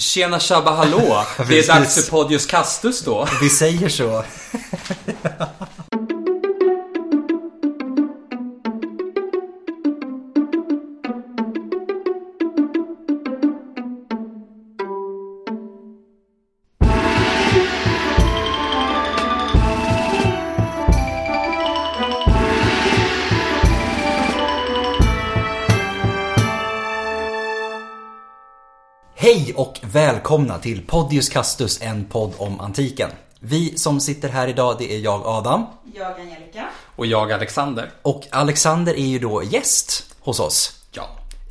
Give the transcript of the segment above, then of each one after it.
Tjena tjabba hallå! Det är dags för Podius Castus då. Vi säger så. välkomna till Podius Castus, en podd om antiken. Vi som sitter här idag, det är jag Adam. Jag Angelica. Och jag Alexander. Och Alexander är ju då gäst hos oss. Ja.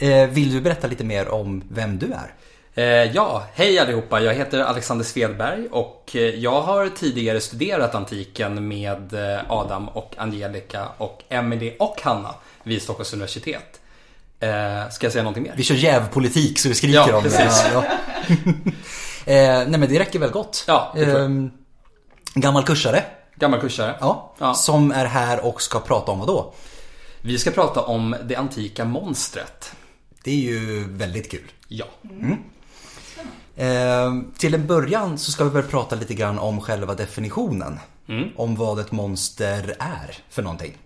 Eh, vill du berätta lite mer om vem du är? Eh, ja, hej allihopa. Jag heter Alexander Svedberg och eh, jag har tidigare studerat antiken med Adam och Angelica och Emily och Hanna vid Stockholms universitet. Ska jag säga någonting mer? Vi kör jävpolitik så vi skriker Ja, om det. precis. Ja. eh, nej men det räcker väl gott. Ja, det tror jag. Ehm, gammal kursare. Gammal kursare. Ja, Ja. Som är här och ska prata om vad då? Vi ska prata om det antika monstret. Det är ju väldigt kul. Ja. Eh, till en början så ska vi väl prata lite grann om själva definitionen. Mm. Om vad ett monster är för någonting.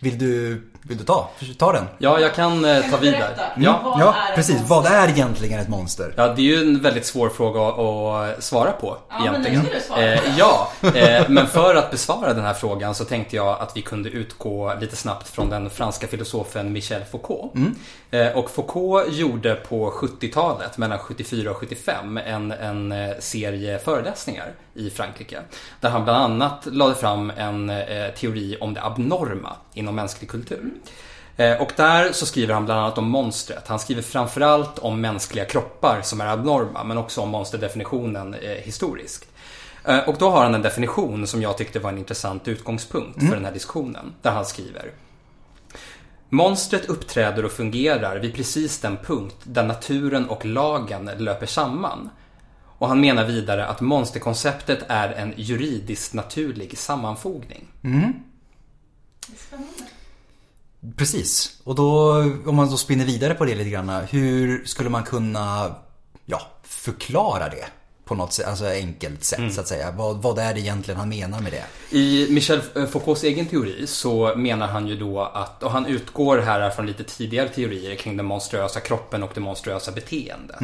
Vill du, vill du ta, ta den? Ja, jag kan eh, ta vidare. berätta? Ja. Vad ja, precis. Vad är egentligen ett monster? Ja, det är ju en väldigt svår fråga att, att svara på Ja, men nu egentligen. ska du svara. Eh, ja, eh, men för att besvara den här frågan så tänkte jag att vi kunde utgå lite snabbt från den franska filosofen Michel Foucault. Eh, och Foucault gjorde på 70-talet, mellan 74 och 75, en, en eh, serie föreläsningar i Frankrike. Där han bland annat lade fram en eh, teori om det abnorma inom mänsklig kultur. Eh, Och där så skriver han bland annat om monstret. Han skriver framförallt om mänskliga kroppar som är abnorma men också om monsterdefinitionen eh, historiskt. Eh, Och då har han en definition som jag tyckte var en intressant utgångspunkt för den här diskussionen. Där han skriver Monstret uppträder och fungerar vid precis den punkt där naturen och lagen löper samman. Och han menar vidare att monsterkonceptet är en juridiskt naturlig sammanfogning. Spännande. Precis. Och då, om man då spinner vidare på det lite grann. Hur skulle man kunna ja, förklara det? På något sätt, alltså enkelt sätt så att säga. Vad, vad är det egentligen han menar med det? I Michel Foucaults egen teori så menar han ju då att, och han utgår här från lite tidigare teorier kring den monstruösa kroppen och det monstruösa beteendet.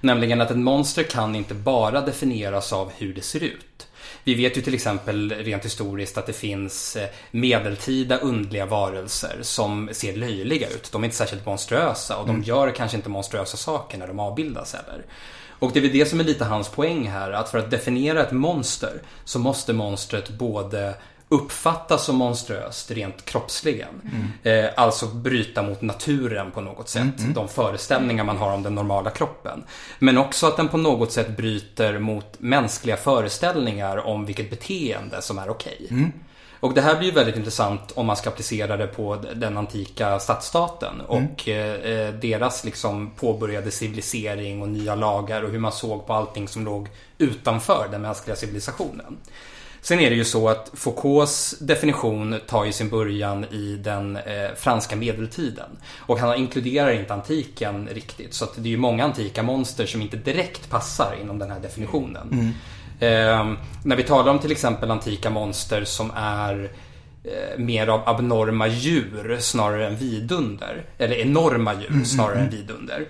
Nämligen att ett monster kan inte bara definieras av hur det ser ut. Vi vet ju till exempel rent historiskt att det finns eh, medeltida undliga varelser som ser löjliga ut. De är inte särskilt monstruösa och de gör kanske inte monstruösa saker när de avbildas heller. Och det är väl det som är lite hans poäng här, att för att definiera ett monster så måste monstret både uppfattas som monstruöst rent kroppsligen. Eh, alltså bryta mot naturen på något sätt. De föreställningar man har om den normala kroppen. Men också att den på något sätt bryter mot mänskliga föreställningar om vilket beteende som är okej. Och det här blir ju väldigt intressant om man ska applicera det på den antika stadsstaten och eh, deras liksom påbörjade civilisering och nya lagar och hur man såg på allting som låg utanför den mänskliga civilisationen. Sen är det ju så att Foucaults definition tar ju sin början i den eh, franska medeltiden. Och han inkluderar inte antiken riktigt. Så det är ju många antika monster som inte direkt passar inom den här definitionen. Eh, när vi talar om till exempel antika monster som är eh, mer av abnorma djur snarare än vidunder. Eller enorma djur snarare än vidunder.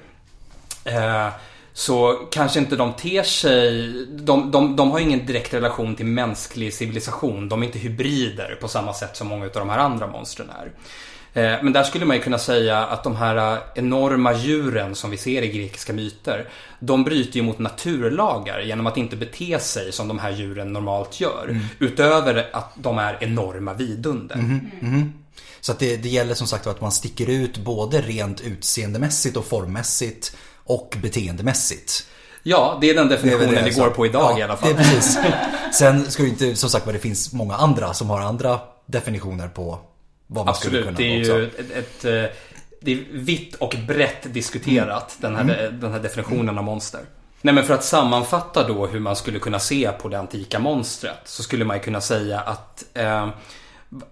Eh, så kanske inte de ter sig... De, de, de har ingen direkt relation till mänsklig civilisation. De är inte hybrider på samma sätt som många av de här andra monstren är. Eh, Men där skulle man ju kunna säga att de här enorma djuren som vi ser i grekiska myter, de bryter ju mot naturlagar genom att inte bete sig som de här djuren normalt gör. Utöver att de är enorma vidunder. Så att det, det gäller som sagt att man sticker ut både rent utseendemässigt och formmässigt och beteendemässigt. Ja, det är den Det är definitionen det, så. går på idag ja, i alla fall. Det är precis. Sen ska ju inte, som sagt det finns många andra som har andra definitioner på vad man skulle Absolut, kunna det är också. ju ett, ett, eh, det är vitt och brett diskuterat den, här, den här definitionen av monster. Nej men för att sammanfatta då hur man skulle kunna se på det antika monstret så skulle man ju kunna säga att eh,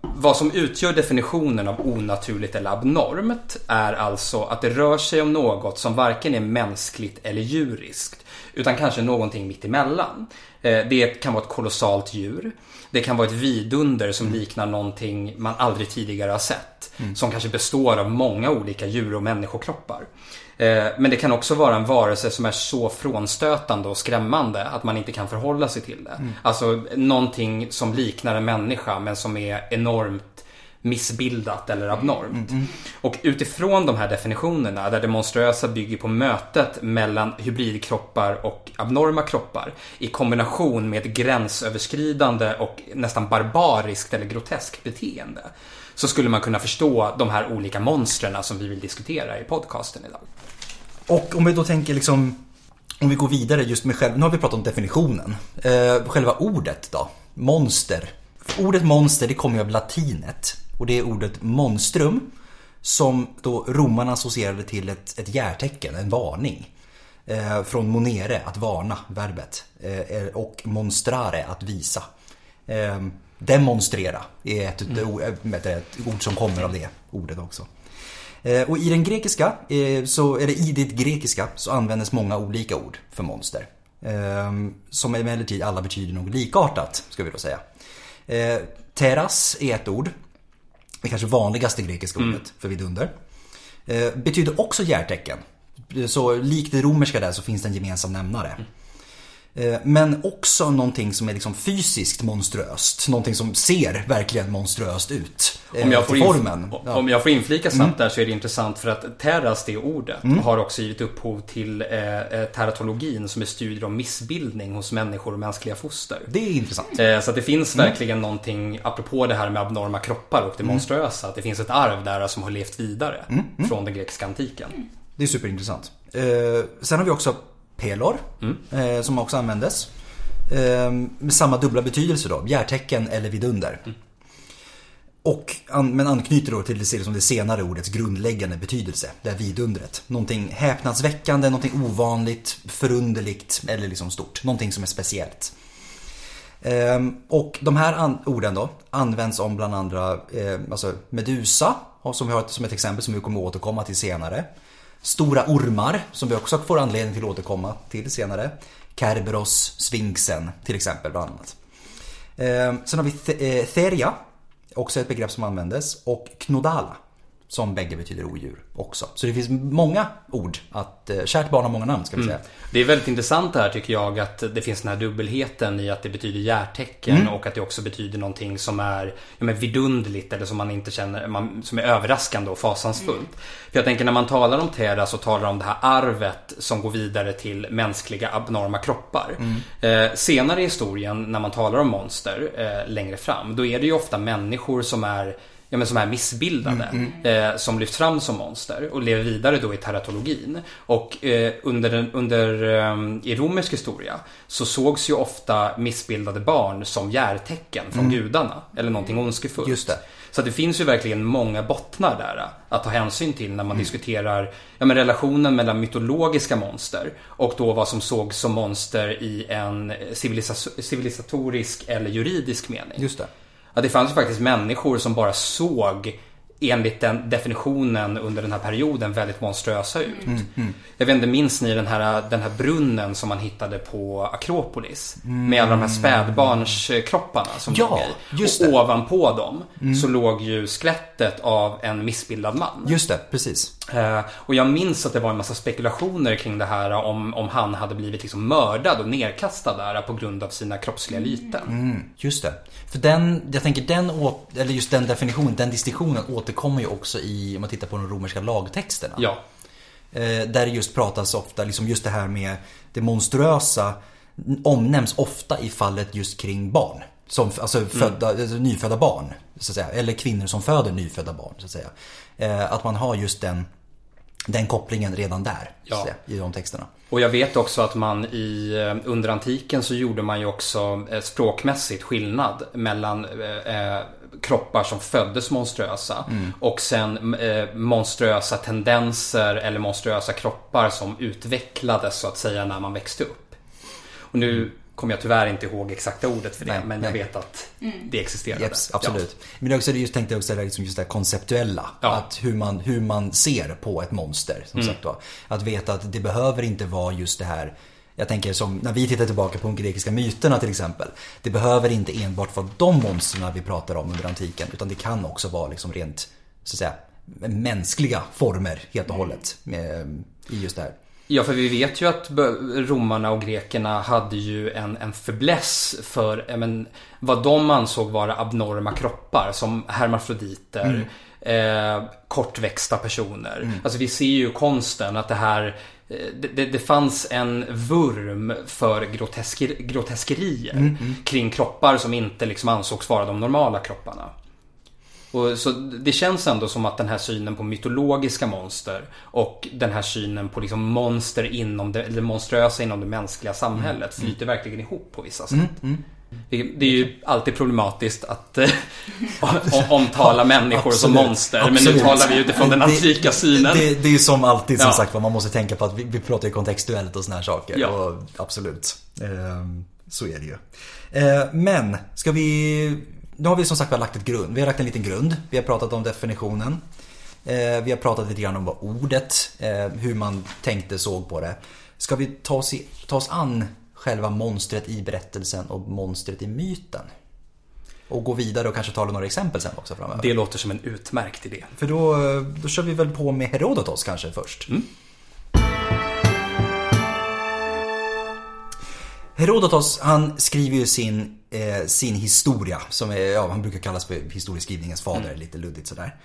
vad som utgör definitionen av onaturligt eller abnormt är alltså att det rör sig om något som varken är mänskligt eller djuriskt utan kanske någonting mitt emellan. Eh, det kan vara ett kolossalt djur. Det kan vara ett vidunder som liknar någonting man aldrig tidigare har sett. Som kanske består av många olika djur och människokroppar. Eh, Men det kan också vara en varelse som är så frånstötande och skrämmande att man inte kan förhålla sig till det. Alltså någonting som liknar en människa men som är enormt missbildat eller abnormt. Och utifrån de här definitionerna där det monstruösa bygger på mötet mellan hybridkroppar och abnorma kroppar i kombination med ett gränsöverskridande och nästan barbariskt eller groteskt beteende så skulle man kunna förstå de här olika monstren som vi vill diskutera i podcasten idag. Och om vi då tänker liksom om vi går vidare just med själva, nu har vi pratat om definitionen. Eh, själva ordet då? Monster. Ordet monster det kommer ju av latinet. Och det är ordet monstrum. Som då romarna associerade till ett, ett järtecken, en varning. Eh, från monere, att varna, verbet. Eh, och monstrare, att visa. Eh, demonstrera är ett, ett, ett ord som kommer av det ordet också. Eh, Och i den grekiska, eh, så, eller i det grekiska, så användes många olika ord för monster. Eh, Som emellertid alla betyder något likartat, ska vi då säga. Eh, Teras är ett ord. Det kanske vanligaste grekiska ordet för vidunder. Betyder också järtecken. Så likt det romerska där så finns det en gemensam nämnare. Eh, Men också någonting som är liksom fysiskt monstruöst. Någonting som ser verkligen monstruöst ut. eh, Om jag, får formen. Ja. Mm. om jag får inflika snabbt där så är det intressant för att terras, det ordet, har också givit upphov till eh, eh, teratologin som är studier om missbildning hos människor och mänskliga foster. Det är intressant. Eh, Så att det finns Mm. verkligen någonting, apropå det här med abnorma kroppar och det monstruösa, att det finns ett arv där som har levt vidare Mm. från den grekiska antiken. Det är superintressant. Eh, sen har vi också pelor eh, som också användes. Eh, med samma dubbla betydelse då, bjärtecken eller vidunder. Och, an, men anknyter då till det, liksom det senare ordets grundläggande betydelse, det här vidundret. Någonting häpnadsväckande, någonting ovanligt, förunderligt eller liksom stort. Någonting som är speciellt. Ehm, och de här an- orden då används om bland andra eh, alltså Medusa, som vi har som ett exempel som vi kommer återkomma till senare. Stora ormar, som vi också får anledning till att återkomma till senare. Kerberos, Sfinxen till exempel bland annat. Eh, sen har vi eh, Theria, också ett begrepp som användes. Och Knodala, som bägge betyder odjur också. Så det finns många ord. Att, eh, kärt barn har många namn ska vi säga. Det är väldigt intressant det här tycker jag att det finns den här dubbelheten i att det betyder järtecken Mm. och att det också betyder någonting som är ja, men vidunderligt eller som man inte känner, man, som är överraskande och fasansfullt. För jag tänker när man talar om Terra så talar om det här arvet som går vidare till mänskliga abnorma kroppar. Eh, senare i historien när man talar om monster eh, längre fram då är det ju ofta människor som är ja, men som är missbildade. Eh, som lyfts fram som monster och lever vidare då i teratologin. Och eh, under, den- under eh, i romersk historia så sågs ju ofta missbildade barn som järtecken från gudarna. Eller någonting ondskefullt. Just det. Så det finns ju verkligen många bottnar där eh, att ta hänsyn till när man diskuterar ja, men relationen mellan mytologiska monster och då vad som sågs som monster i en civilisa- civilisatorisk eller juridisk mening. Just det. Att det fanns ju faktiskt människor som bara såg enligt den definitionen under den här perioden väldigt monströsa ut. Jag vet inte, minns ni den här, den här brunnen som man hittade på Akropolis? Med alla de här spädbarnskropparna som Ja, låg i. Och det. ovanpå dem så låg ju skelettet av en missbildad man. Just det, precis. Eh, och jag minns att det var en massa spekulationer kring det här om, om han hade blivit liksom mördad och nerkastad där på grund av sina kroppsliga lyten. Mm, just det. För den, jag tänker den, eller just den definitionen, den distinktionen återkommer ju också i, om man tittar på de romerska lagtexterna. Ja. Eh, där just pratas ofta, liksom just det här med det monstruösa omnämns ofta i fallet just kring barn. Som, alltså födda, alltså nyfödda barn, så att säga. Eller kvinnor som föder nyfödda barn, så att säga. Eh, att man har just den, den kopplingen redan där, Ja. säga, i de texterna. Och jag vet också att man i, eh, under antiken så gjorde man ju också språkmässigt skillnad mellan eh, kroppar som föddes monströsa och sen eh, monströsa tendenser eller monströsa kroppar som utvecklades så att säga när man växte upp. Och nu kommer jag tyvärr inte ihåg exakta ordet för det, Nej, men jag nej. vet att det existerade. Jeps, absolut. Men det är också, det just, tänkte jag också det liksom just det konceptuella. Ja. Att hur man, hur man ser på ett monster. Som Mm. sagt då. Att veta att det behöver inte vara just det här jag tänker som när vi tittar tillbaka på de grekiska myterna till exempel. Det behöver inte enbart vara de monstren vi pratar om under antiken. Utan det kan också vara liksom rent, så att säga, mänskliga former helt och hållet. I just det här. Ja, för vi vet ju att romarna och grekerna hade ju en, en fäbless för men, vad de ansåg vara abnorma kroppar som hermafroditer, eh, kortväxta personer. Alltså vi ser ju konsten att det här det, det, det fanns en vurm för grotesker, groteskerier kring kroppar som inte liksom ansågs vara de normala kropparna. Och så det känns ändå som att den här synen på mytologiska monster och den här synen på liksom monster inom det, eller monströsa inom det mänskliga samhället flyter verkligen ihop på vissa sätt. Det det är ju alltid problematiskt att eh, om- omtala människor som Absolut. monster. Men nu talar vi utifrån den Det- antika synen. Det, det är ju som alltid som Ja. sagt vad man måste tänka på att vi, vi pratar ju kontextuellt och såna här saker. Ja. Och absolut. Ehm, så är det ju. Ehm, men, ska vi... Nu har vi som sagt lagt ett grund. Vi har lagt en liten grund. Vi har pratat om definitionen. Ehm, vi har pratat lite grann om vad ordet, hur man tänkte, såg på det. Ska vi ta oss, i, ta oss an själva monstret i berättelsen och monstret i myten? Och gå vidare och kanske ta några exempel sen också framöver. Det låter som en utmärkt idé. För då, då kör vi väl på med Herodotos kanske först. Herodotos, han skriver ju sin, eh, sin historia, som är, ja, han brukar kallas för historieskrivningens fader, lite luddigt sådär.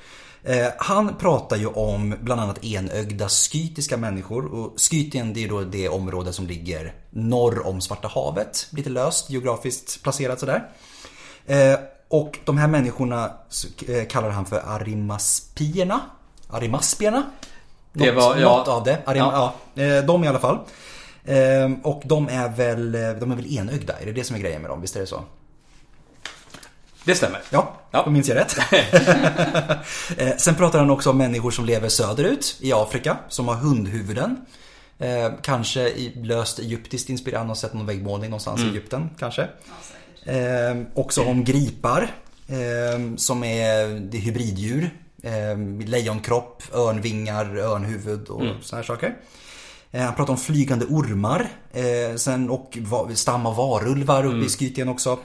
Eh, han pratar ju om bland annat enögda skytiska människor och Skytien det är då det område som ligger norr om Svarta havet, lite löst geografiskt placerat sådär. Eh, och de här människorna eh, kallar han för arimaspierna. Arimaspierna? Det Något, var- ja. något av det. Arim, Ja. ja. de i alla fall. Och de är, väl, de är väl enögda? Är det det som är grejen med dem? Visst är det så? Det stämmer. Ja, Ja. då minns jag rätt. Eh, Sen pratar han också om människor som lever söderut i Afrika som har hundhuvuden. Eh, kanske i löst egyptiskt inspirerat, han har sett någon väggmålning någonstans i Egypten kanske. Ja. Eh, också om gripar eh, som är, det är hybriddjur. Eh, lejonkropp, örnvingar, örnhuvud och såna här saker. Eh, han pratar om flygande ormar eh, sen och va, stam av varulvar uppe i Skytien också.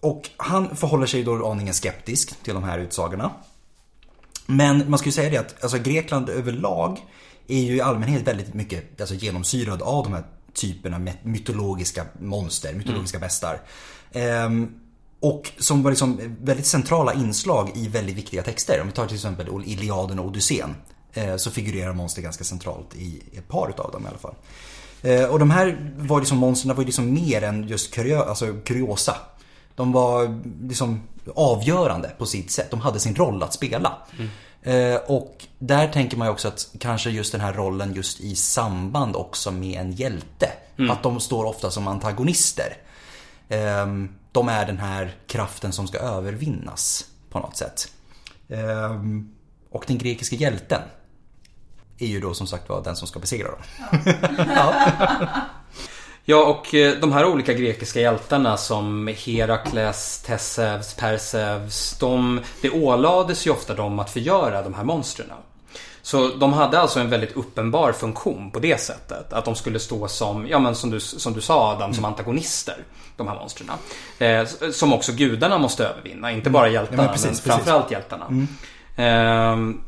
Och han förhåller sig då aningen skeptisk till de här utsagorna. Men man ska ju säga det att alltså, Grekland överlag är ju i allmänhet väldigt mycket alltså, genomsyrad av de här typerna med mytologiska monster, mytologiska bestar. Ehm, och som var liksom väldigt centrala inslag i väldigt viktiga texter. Om vi tar till exempel Iliaden och Odysseen. eh, Så figurerar monster ganska centralt i ett par utav dem i alla fall. Eh, Och de här var liksom, monstren var ju liksom mer än just kurio, alltså kuriosa. De var liksom avgörande på sitt sätt. De hade sin roll att spela. Eh, och där tänker man ju också att kanske just den här rollen just i samband också med en hjälte. Att de står ofta som antagonister. Ehm, De är den här kraften som ska övervinnas på något sätt. Ehm, Och den grekiska hjälten är ju då som sagt var den som ska besegra dem. Ja, och eh, de här olika grekiska hjältarna som Herakles, Tesseus, Perseus. De, det ålades ju ofta dem att förgöra de här monstren. Så de hade alltså en väldigt uppenbar funktion på det sättet. Att de skulle stå som, ja men som du, som du sa Adam, som antagonister. De här monstren. Eh, som också gudarna måste övervinna. Inte bara hjältarna, Ja, men precis, men framförallt hjältarna. Ehm,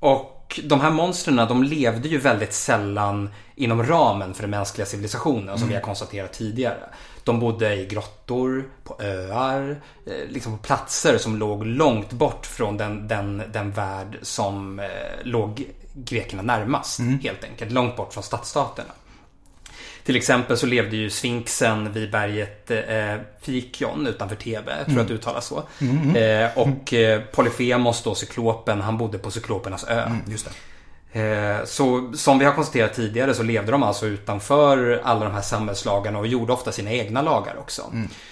och de här monstren de levde ju väldigt sällan inom ramen för den mänskliga civilisationen som vi har konstaterat tidigare. De bodde i grottor, på öar, eh, liksom på platser som låg långt bort från den, den, den värld som eh, låg grekerna närmast. Helt enkelt, långt bort från stadsstaterna. Till exempel så levde ju sfinxen vid berget eh, Fikion utanför Thebe, jag tror att det uttalas så. Eh, och eh, Polyphemos då, cyklopen, han bodde på cyklopernas ö. Eh, Så som vi har konstaterat tidigare så levde de alltså utanför alla de här samhällslagarna och gjorde ofta sina egna lagar också.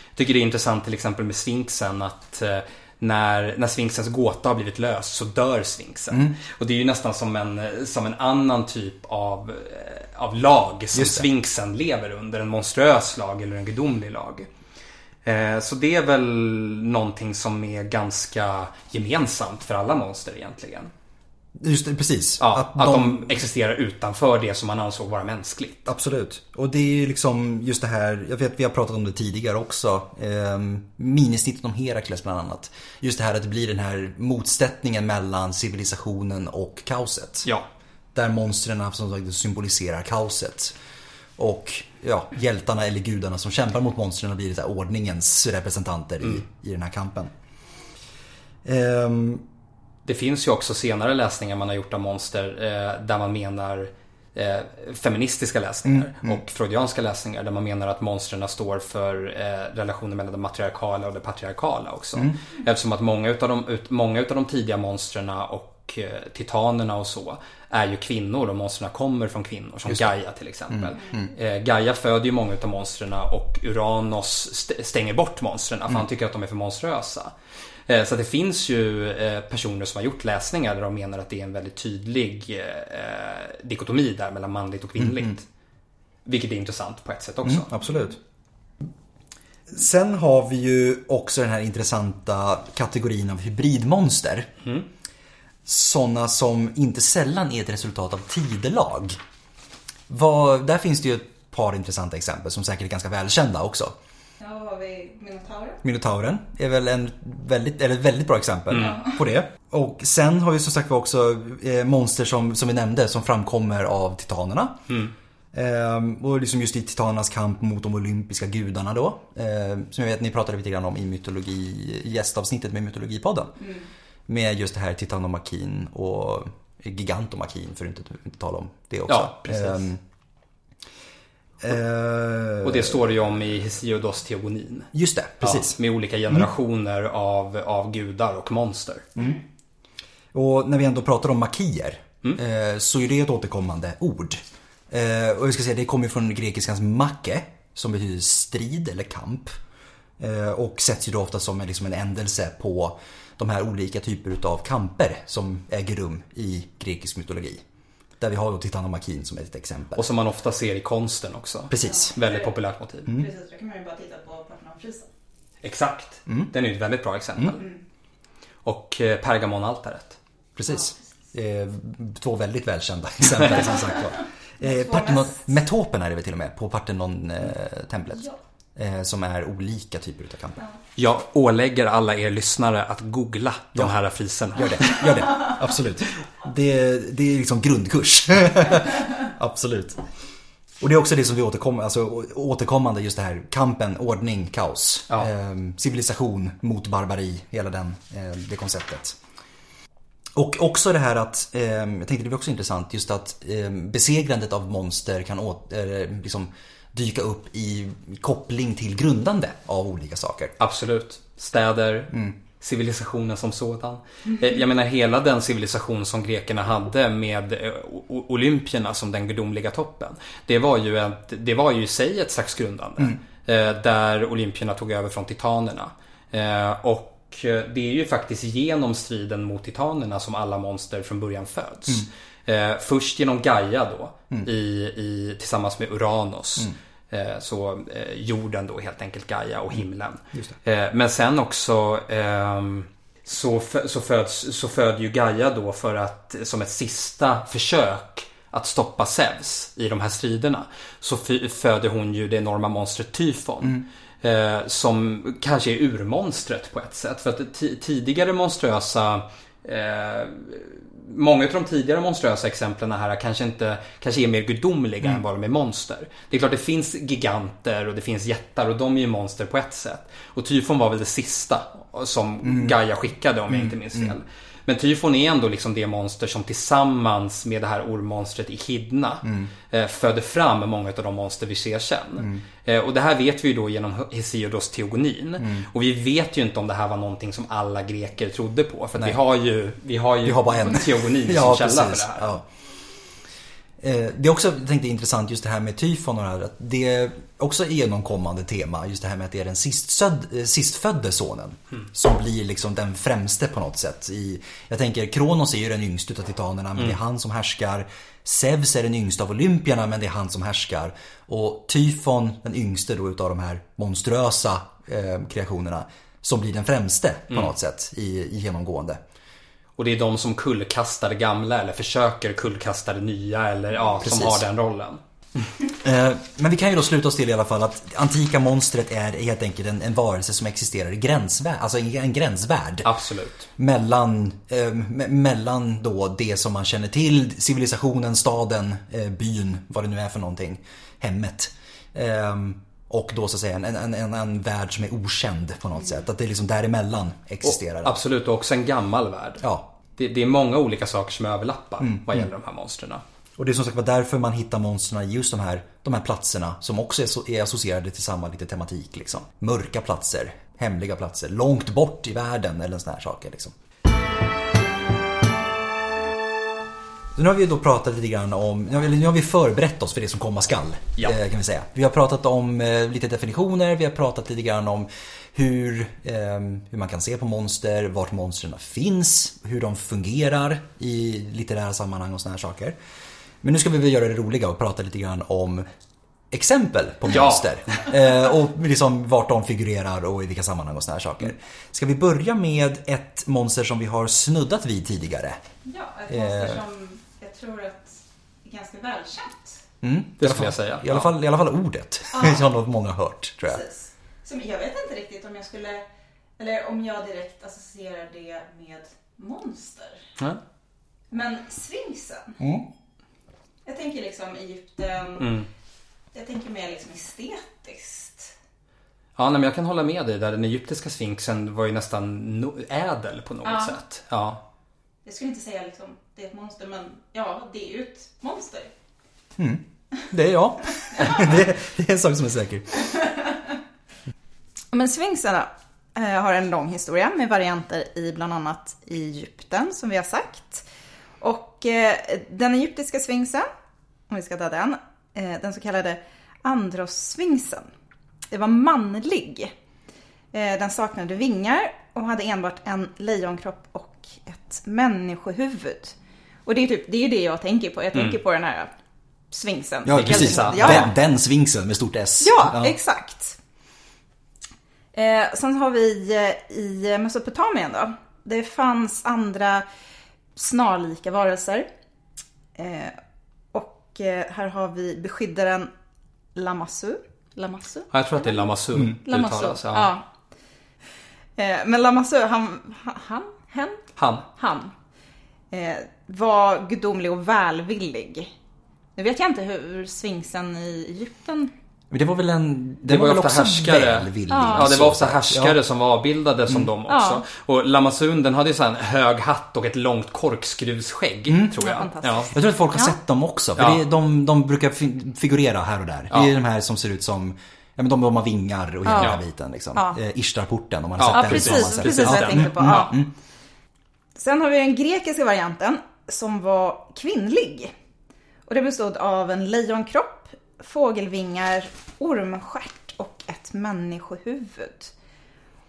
Jag tycker det är intressant till exempel med sfinxen att eh, när, när Sphinxens gåta har blivit löst så dör Sphinxen. Och det är ju nästan som en, som en annan typ av, eh, av lag som. Sphinxen lever under. En monstruös lag eller en gudomlig lag. Eh, Så det är väl någonting som är ganska gemensamt för alla monster egentligen. Just det, precis. Ja, att, de... existerar utanför det som man ansåg vara mänskligt. Absolut. Och det är ju liksom just det här, jag vet vi har pratat om det tidigare också. Eh, minisnittet om Herakles bland annat. Just det här att det blir den här motsättningen mellan civilisationen och kaoset. Ja, Där monstren som sagt symboliserar kaoset. Och ja, hjältarna eller gudarna som kämpar mot monstren blir här ordningens representanter i, i den här kampen. Ehm, det finns ju också senare läsningar man har gjort av monster eh, där man menar eh, feministiska läsningar och freudianska läsningar där man menar att monstren står för eh, relationen mellan det matriarkala och det patriarkala också. Eftersom att många utav de, ut, många utav de tidiga monstren och eh, titanerna och så är ju kvinnor och monstren kommer från kvinnor som Gaia till exempel. Eh, Gaia föder ju många utav monstren och Uranos st- stänger bort monstren för han tycker att de är för monströsa. Eh, Så det finns ju eh, personer som har gjort läsningar där de menar att det är en väldigt tydlig eh, dikotomi där mellan manligt och kvinnligt. Vilket är intressant på ett sätt också. Mm, absolut. Sen har vi ju också den här intressanta kategorin av hybridmonster. Sådana som inte sällan är ett resultat av tidelag. Vad, där finns det ju ett par intressanta exempel som säkert är ganska välkända också. Ja, vad har vi? Minotaurer? Minotauren är väl en väldigt, eller ett väldigt bra exempel på det. Och sen har vi som sagt var också eh, monster som, som vi nämnde som framkommer av titanerna. Ehm, och liksom just i titanernas kamp mot de olympiska gudarna då. Ehm, som jag vet ni pratade lite grann om i mytologi, gästavsnittet med mytologipodden. Med just det här titanomakin och gigantomakin för att inte, inte tala om det också. Ja, precis. Ehm, eh, Och det står det ju om i Hesiodos teogonin. Just det, precis. Ja, med olika generationer av, av gudar och monster. Och när vi ändå pratar om makier Mm. eh, så är det ett återkommande ord. Eh, och jag ska säga det kommer från grekiskans make som betyder strid eller kamp. Eh, och sätts ju då ofta som en, liksom en ändelse på de här olika typer utav kamper som äger rum i grekisk mytologi. Där vi har då titanomakin som ett exempel. Och som man ofta ser i konsten också. Precis. Väldigt populärt motiv. Precis, då kan man ju bara titta på Parthenonfrisen. Exakt. Den är ju ett väldigt bra exempel. Mm. Och eh, Pergamonaltaret. Precis. Eh, två väldigt välkända exempel som sagt var. Eh, Parthenon, metopen är det väl till och med på Parthenon-templet. Ja. Eh, som är olika typer utav kamper. Jag ålägger alla er lyssnare att googla de här friserna. Gör det, gör det. Absolut. Det, det är liksom grundkurs. Absolut. Och det är också det som vi återkommer, alltså återkommande just det här kampen, ordning, kaos. Ja. Eh, civilisation mot barbari, hela den, eh, det konceptet. Och också det här att, eh, jag tänkte det var också intressant, just att eh, besegrandet av monster kan åt, eh, liksom dyka upp i koppling till grundande av olika saker. Absolut. Städer, civilisationen som sådan. Eh, Jag menar hela den civilisation som grekerna hade med eh, olympierna som den gudomliga toppen. Det var ju, ett, det var ju i sig ett slags grundande. eh, Där olympierna tog över från titanerna. Och det är ju faktiskt genom striden mot titanerna som alla monster från början föds. Eh, Först genom Gaia då, i, i, tillsammans med Uranos. Eh, Så eh, jorden då helt enkelt Gaia och himlen. Eh, Men sen också ehm, så, så, föds, så föder ju Gaia då för att som ett sista försök att stoppa Zeus i de här striderna. Så föder hon ju det enorma monstret Tyfon. Eh, som kanske är urmonstret på ett sätt. För att ti- tidigare monströsa eh, Många av de tidigare monströsa exemplen här kanske inte kanske är mer gudomliga än vad de är monster. Det är klart det finns giganter och det finns jättar och de är ju monster på ett sätt. Och Tyfon var väl det sista som Gaia skickade om jag inte minns fel. Men Tyfon är ändå liksom det monster som tillsammans med det här ormmonstret Echidna eh, föder fram många av de monster vi ser sen. Eh, och det här vet vi ju då genom Hesiodos teogonin. Och vi vet ju inte om det här var någonting som alla greker trodde på. För vi har ju, vi har ju Vi har bara en. teogonin Ja, som källa precis. för det här. Ja. Eh, Det är också jag tänkte, intressant just det här med tyfon och det här. Att det är också ett genomkommande tema. Just det här med att det är den sistfödd, eh, sistfödde sonen. Som blir liksom den främste på något sätt. I, jag tänker Kronos är ju den yngste utav titanerna men det är han som härskar. Zeus är den yngsta av olympierna men det är han som härskar. Och Tyfon, den yngste då utav de här monstruösa eh, kreationerna. Som blir den främste på något sätt i, i genomgående. Och det är de som kullkastar det gamla eller försöker kullkasta det nya eller ja, som Precis. har den rollen. Eh, Men vi kan ju då sluta oss till i alla fall att antika monstret är helt enkelt en, en varelse som existerar i gränsvärld, alltså en, en gränsvärld. Absolut. Mellan, eh, me- mellan då det som man känner till, civilisationen, staden, eh, byn, vad det nu är för någonting, hemmet. Ehm, och då så att säga en, en, en, en värld som är okänd på något sätt. Att det är liksom däremellan existerar. det. Absolut, och också en gammal värld. Ja. Det, det är många olika saker som överlappar vad gäller de här monstren. Och det är som sagt var därför man hittar monstren i just de här, de här platserna som också är, så, är associerade till samma lite tematik. Liksom. Mörka platser, hemliga platser, långt bort i världen eller såna här saker. Liksom. Så nu har vi då pratat lite grann om, nu har vi, nu har vi förberett oss för det som komma skall. Ja. eh, Kan vi säga. Vi har pratat om eh, lite definitioner, vi har pratat lite grann om hur, eh, hur man kan se på monster, vart monstren finns, hur de fungerar i litterära sammanhang och såna här saker. Men nu ska vi väl göra det roliga och prata lite grann om exempel på Ja. monster. Eh, och liksom vart de figurerar och i vilka sammanhang och såna här saker. Ska vi börja med ett monster som vi har snuddat vid tidigare? Ja, ett Eh. monster som jag tror att är ganska välkänt. Mm, Det skulle jag säga. I alla, Ja. fall, I alla fall ordet. Ja. som nog många har hört, tror jag. Precis. Som jag vet inte riktigt om jag skulle, eller om jag direkt associerar det med monster. Ja. Men sfinxen. Mm. Jag tänker liksom Egypten. Mm. Jag tänker mer liksom estetiskt. Ja, nej, men jag kan hålla med dig där. Den egyptiska sfinxen var ju nästan no- ädel på något Ja. sätt. Ja. Jag skulle inte säga liksom det är ett monster, men ja, det är ju ett monster. Det är jag. det, det är en sak som är säker. Men sfinxarna eh, har en lång historia med varianter i bland annat Egypten, som vi har sagt. Och eh, den egyptiska sfinxen, om vi ska ta den, eh, den så kallade androssfinxen, det var manlig. Den saknade vingar och hade enbart en lejonkropp och ett människohuvud. Och det är, typ, det är ju det jag tänker på. Jag tänker på den här sfinxen. Ja, precis. liksom- Den, den sfinxen med stort S. Ja, exakt. Eh, sen har vi eh, i Mesopotamien då. Det fanns andra snarlika varelser. Eh, och eh, här har vi beskyddaren Lamassu. Lamassu? Ja, Jag tror att det är Lamassu det Lamassu, uttalas. ja. Ja. Eh, men Lamassu, han, han, hen, Han. han eh, var gudomlig och välvillig. Nu vet jag inte hur sfinxen i Egypten Men det var väl en... Det var väl ju ofta också härskare. välvillig, Ja, det var ofta härskare Ja. som var avbildade som de också. Ja. Och Lamassun den hade ju så här en hög hatt och ett långt korkskruvsskägg, tror Ja, jag. fantastiskt. Ja. Jag tror att folk har Ja. sett dem också. För Ja. det de, de brukar fi- figurera här och där. Ja. Det är de här som ser ut som Ja men de, de har vingar och hela Ja. den här biten liksom. Ja. Eh, Ishtarporten om man har Ja, sett Ja, den. så har man precis. sett Precis jag Ja. tänkte på. Mm, Ja. mm. Sen har vi den grekiska varianten som var kvinnlig. Och det bestod av en lejonkropp, fågelvingar, ormstjärt och ett människohuvud.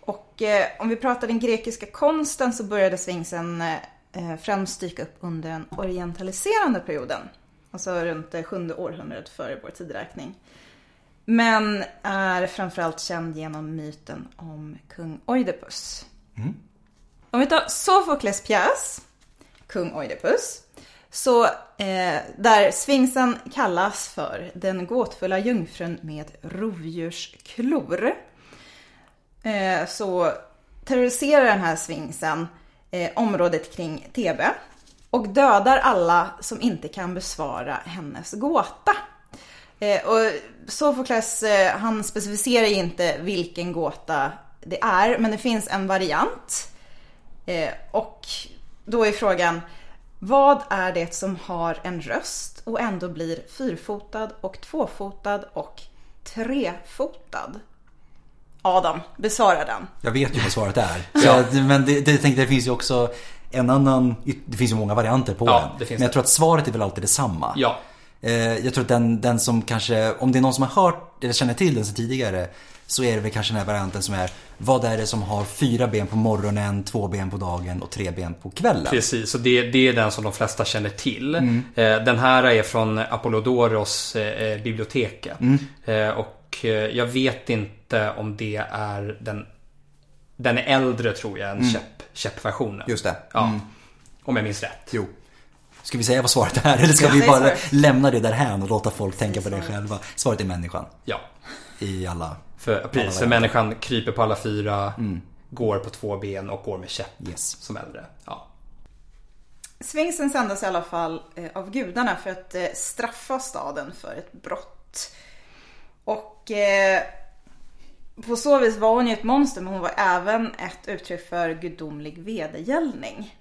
Och eh, om vi pratar den grekiska konsten så började sfinxen eh, främst dyka upp under den orientaliserande perioden. Alltså runt det sjunde århundradet före vår tideräkning. Men är framförallt känd genom myten om kung Oidipus. Om vi tar Sofokles pjäs, kung Oidipus, så eh, där sfinxen kallas för den gåtfulla jungfrun med rovdjursklor. Eh, så terroriserar den här sfinxen eh, området kring Thebe och dödar alla som inte kan besvara hennes gåta. Eh, och Sofokles, eh, han specificerar ju inte vilken gåta det är, men det finns en variant. Eh, och då är frågan, vad är det som har en röst och ändå blir fyrfotad och tvåfotad och trefotad? Adam, besvara den. Jag vet ju vad svaret är. Så, men det, det, tänkte, det finns ju också en annan, det finns ju många varianter på Ja, den. det finns men jag tror att svaret är väl alltid detsamma. Ja. Eh, jag tror att den, den som kanske, om det är någon som har hört eller känner till den sedan tidigare så är det väl kanske den här varianten som är Vad är det som har fyra ben på morgonen, två ben på dagen och tre ben på kvällen? Precis, och det, det är den som de flesta känner till. Eh, Den här är från Apollodoros eh, biblioteket. Eh, och eh, jag vet inte om det är den Den är äldre tror jag än käpp, käppversionen. Just det. Ja. Om jag minns rätt. Jo. Ska vi säga vad svaret är eller ska Ja, vi bara lämna det därhän och låta folk tänka på det själva? Svaret är människan. Ja. I alla... För, precis, för människan kryper på alla fyra, går på två ben och går med käpp Yes. som äldre. Ja. Sfinxen sändes i alla fall eh, av gudarna för att eh, straffa staden för ett brott. Och eh, på så vis var hon ju ett monster men hon var även ett uttryck för gudomlig vedergällning.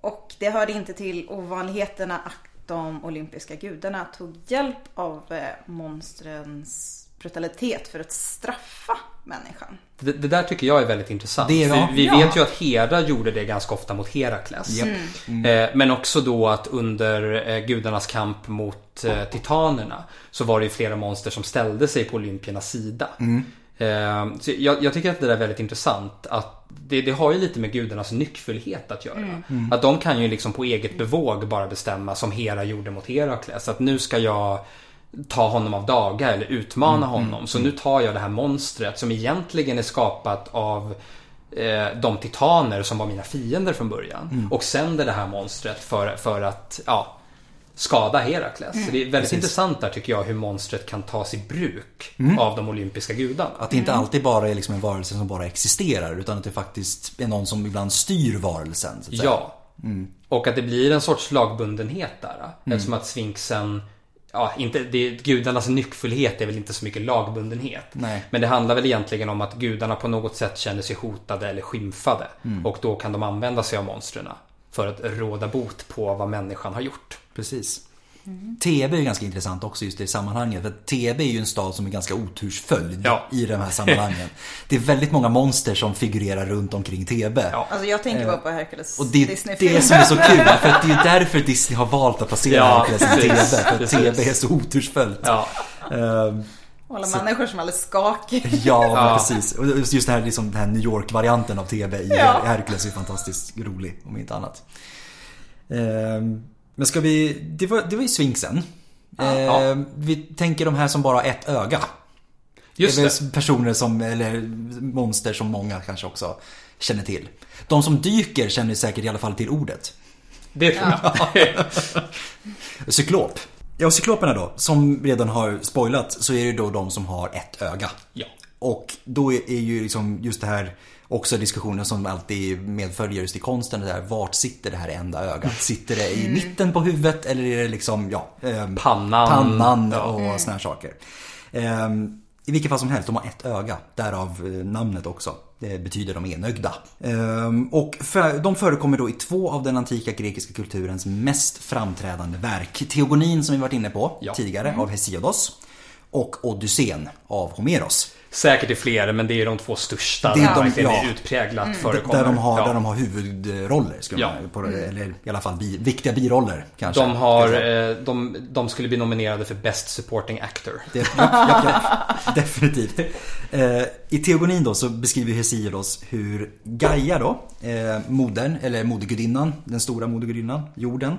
Och det hörde inte till ovanligheterna att de olympiska gudarna tog hjälp av monstrens brutalitet för att straffa människan. Det, det där tycker jag är väldigt intressant. Det är- vi ja. vet ju att Hera gjorde det ganska ofta mot Herakles. Japp. Eh, Men också då att under eh, gudarnas kamp mot eh, titanerna så var det ju flera monster som ställde sig på olympiernas sida. Eh, Så jag, jag tycker att det där är väldigt intressant. Att det, det har ju lite med gudarnas nyckfullhet att göra. Att de kan ju liksom på eget bevåg bara bestämma som Hera gjorde mot Herakles. Att nu ska jag ta honom av daga eller utmana honom. Så nu tar jag det här monstret som egentligen är skapat av eh, de titaner som var mina fiender från början. Och sänder det här monstret för, för att ja, skada Herakles. Så det är väldigt Precis. intressant där tycker jag hur monstret kan tas i bruk av de olympiska gudarna. Att det inte alltid bara är liksom en varelse som bara existerar utan att det faktiskt är någon som ibland styr varelsen. Ja. Och att det blir en sorts lagbundenhet där. Eftersom att sfinxen Ja, inte, det, gudarnas nyckfullhet är väl inte så mycket lagbundenhet. Nej. Men det handlar väl egentligen om att gudarna på något sätt känner sig hotade eller skymfade. Och då kan de använda sig av monstren för att råda bot på vad människan har gjort. Precis. Thebe är ju ganska intressant också just i sammanhanget. För Thebe är ju en stad som är ganska otursföljd Ja. i de här sammanhangen. det är väldigt många monster som figurerar runt omkring Thebe. Ja. Alltså jag tänker bara på Hercules Och det är det som är så kul, för att det är därför Disney har valt att placera Ja, Hercules i precis, För att. Thebe är så otursföljt. Ja, Och alla människor som är alldeles skakiga. Ja, Ja. precis. Och just det här, liksom, den här New York-varianten av TV i Ja. Hercules är fantastiskt rolig, om inte annat. Ehm, men ska vi... Det var, det var ju Sfinxen. Ehm, Vi tänker de här som bara har ett öga. just det. är väl personer som, eller monster som många kanske också känner till. De som dyker känner säkert i alla fall till ordet. Det tror jag. Cyklop. Ja, cykloperna då, som redan har spoilat, så är det då de som har ett öga. Ja. Och då är är ju liksom just det här också diskussionen som alltid medföljer just i konsten. Det där, vart sitter det här enda ögat? Sitter det i mitten på huvudet eller är det liksom, ja, ehm, Pannan. pannan och såna här saker. Ehm, I vilket fall som helst, de har ett öga. Därav eh, namnet också. Det betyder de enögda. Ehm, och för, de förekommer då i två av den antika grekiska kulturens mest framträdande verk. Teogonin som vi varit inne på Ja. tidigare av Hesiodos. Och Odysseen av Homeros. Säkert i fler, men det är de två största. Det är där de- verkligen ja. är utpräglat förekommer. Där de har, Ja. där de har huvudroller, skulle Ja. man, på, eller i alla fall bi, viktiga biroller kanske. De har, eh, de, de skulle bli nominerade för Best Supporting Actor. Det, ja, ja, ja, definitivt. Eh, I Teogonin då så beskriver Hesiodos hur Gaia då, eh, modern, eller modergudinnan, den stora modergudinnan, jorden.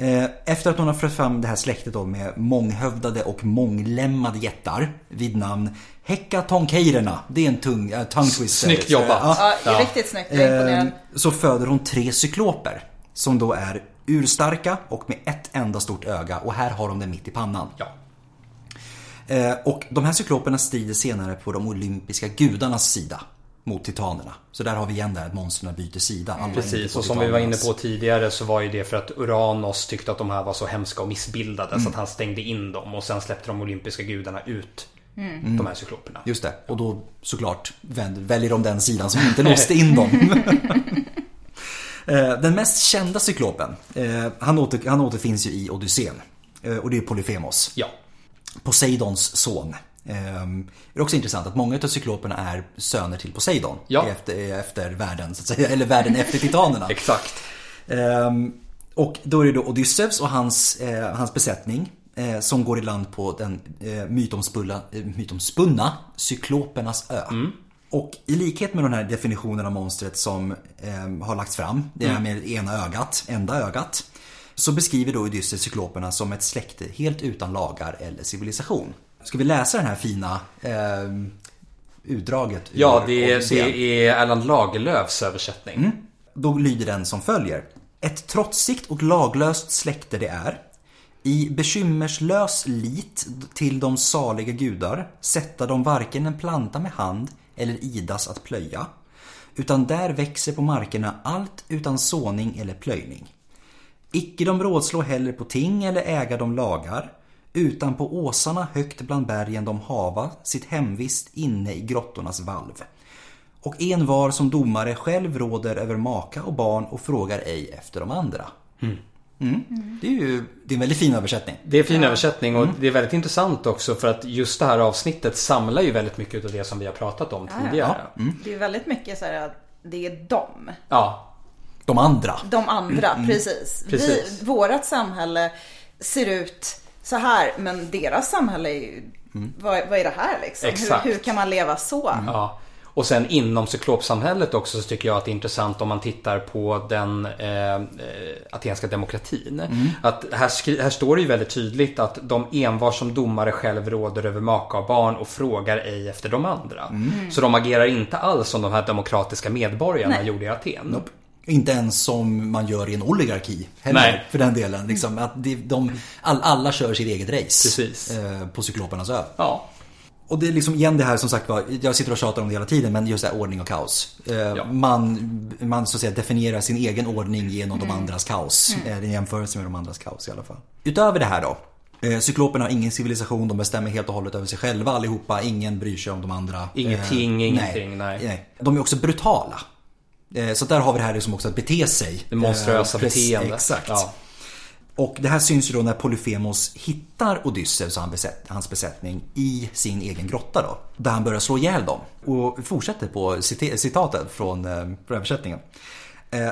Eh, efter att hon har fört fram det här släktet då med månghövdade och månglemmade jättar vid namn Hekatonkeirerna. Det är en tung, uh, tongue twister. Snyggt jobbat. Ja. Ja, riktigt snyggt. Imponerad. Eh, så föder hon tre cykloper. Som då är urstarka och med ett enda stort öga och här har de det mitt i pannan. Ja. Och de här cykloperna strider senare på de olympiska gudarnas sida mot titanerna. Så där har vi igen där att monstren byter sida. Inte Precis, och som vi var inne på tidigare så var ju det för att Uranos tyckte att de här var så hemska och missbildade Mm. så att han stängde in dem och sen släppte de olympiska gudarna ut de här cykloperna. Just det, och då såklart vänd- väljer de den sidan som inte låste in dem. Eh, Den mest kända cyklopen, eh, han, åter, han återfinns ju i Odysseen. Eh, Och det är Polyphemos. Ja, Poseidons son. Ehm, Det är också intressant att många av cykloperna är söner till Poseidon. Ja. Efter, efter världen, så att säga. Eller världen efter titanerna. exakt. Ehm, Och då är det då Odysseus och hans, eh, hans besättning eh, som går i land på den eh, mytomspunna, mytomspunna Cyklopernas ö. Och i likhet med den här definitionen av monstret som eh, har lagts fram, det här med ena ögat, enda ögat. Så beskriver då Odysseus cykloperna som ett släkte helt utan lagar eller civilisation. Ska vi läsa den här fina eh, utdraget ur Ja, det är, det är Erland Lagerlöfs översättning. Då lyder den som följer. Ett trotsigt och laglöst släkte det är. I bekymmerslös lit till de saliga gudar sätta de varken en planta med hand eller idas att plöja. Utan där växer på markerna allt utan såning eller plöjning. Icke de rådslå heller på ting eller äga de lagar. Utan på åsarna högt bland bergen de hava sitt hemvist inne i grottornas valv. Och en var som domare själv råder över maka och barn och frågar ej efter de andra. Mm. Det är ju det är en väldigt fin översättning. Det är en fin översättning och det är väldigt intressant också för att just det här avsnittet samlar ju väldigt mycket av det som vi har pratat om ja. tidigare. Det är väldigt mycket så här att det är dem. Ja, De andra. De andra, precis. Precis. Vi, vårat samhälle ser ut så här, men deras samhälle är ju... Vad, vad är det här liksom? Exakt. Hur, hur kan man leva så? Ja. Och sen inom cyklopsamhället också så tycker jag att det är intressant om man tittar på den eh, eh, atenska demokratin. Att här, här står det ju väldigt tydligt att de envar som domare själv råder över maka och barn och frågar ej efter de andra. Så de agerar inte alls som de här demokratiska medborgarna Nej. gjorde i Aten. Inte ens som man gör i en oligarki heller Nej. för den delen. Liksom, att det, de, all, alla kör sitt eget race Precis. eh, på Cyklopernas ö. Ja, Och det är liksom igen det här som sagt var, jag sitter och tjatar om det hela tiden men just det här ordning och kaos. Eh, Man, man så att säga definierar sin egen ordning genom de andras kaos. Eh, Det är en jämförelse med de andras kaos i alla fall. Utöver det här då. Eh, Cykloperna har ingen civilisation, de bestämmer helt och hållet över sig själva allihopa. Ingen bryr sig om de andra. Ingenting, ingenting, nej. De är också brutala. Eh, Så där har vi det här liksom också att bete sig. det monstruösa Eh, beteendet. Exakt. Ja. Och det här syns ju då när Polyphemos hittar Odysseus och hans besättning i sin egen grotta då. Där han börjar slå ihjäl dem. Och fortsätter på cita- citatet från, eh, från översättningen.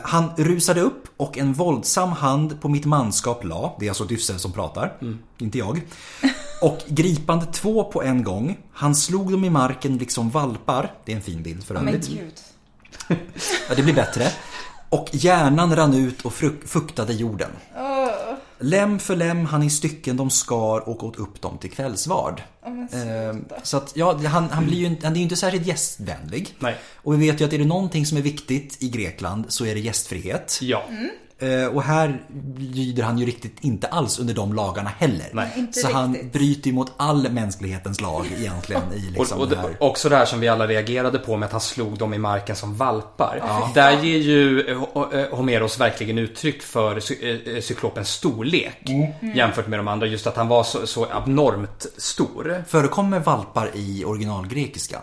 Han rusade upp och en våldsam hand på mitt manskap la, det är alltså Odysseus som pratar, inte jag. Och gripande två på en gång, han slog dem i marken liksom valpar, det är en fin bild för Men övrigt. Ja, det blir bättre. Och hjärnan rann ut och fuktade jorden. Lem för lem han i stycken de skar och åt upp dem till kvällsvard. Eh, så att, ja, han, han, blir ju, han är ju inte särskilt gästvänlig. Nej. Och vi vet ju att är det någonting som är viktigt i Grekland så är det gästfrihet. Ja. Eh, Och här lyder han ju riktigt inte alls under de lagarna heller. Nej. Inte så han bryter ju mot all mänsklighetens lag egentligen i liksom Och, och det här. också det här som vi alla reagerade på med att han slog dem i marken som valpar. Där ger ju eh, eh, Homeros verkligen uttryck för cy- eh, cyklopens storlek jämfört med de andra. Just att han var så, så abnormt stor. Förekommer valpar i originalgrekiskan?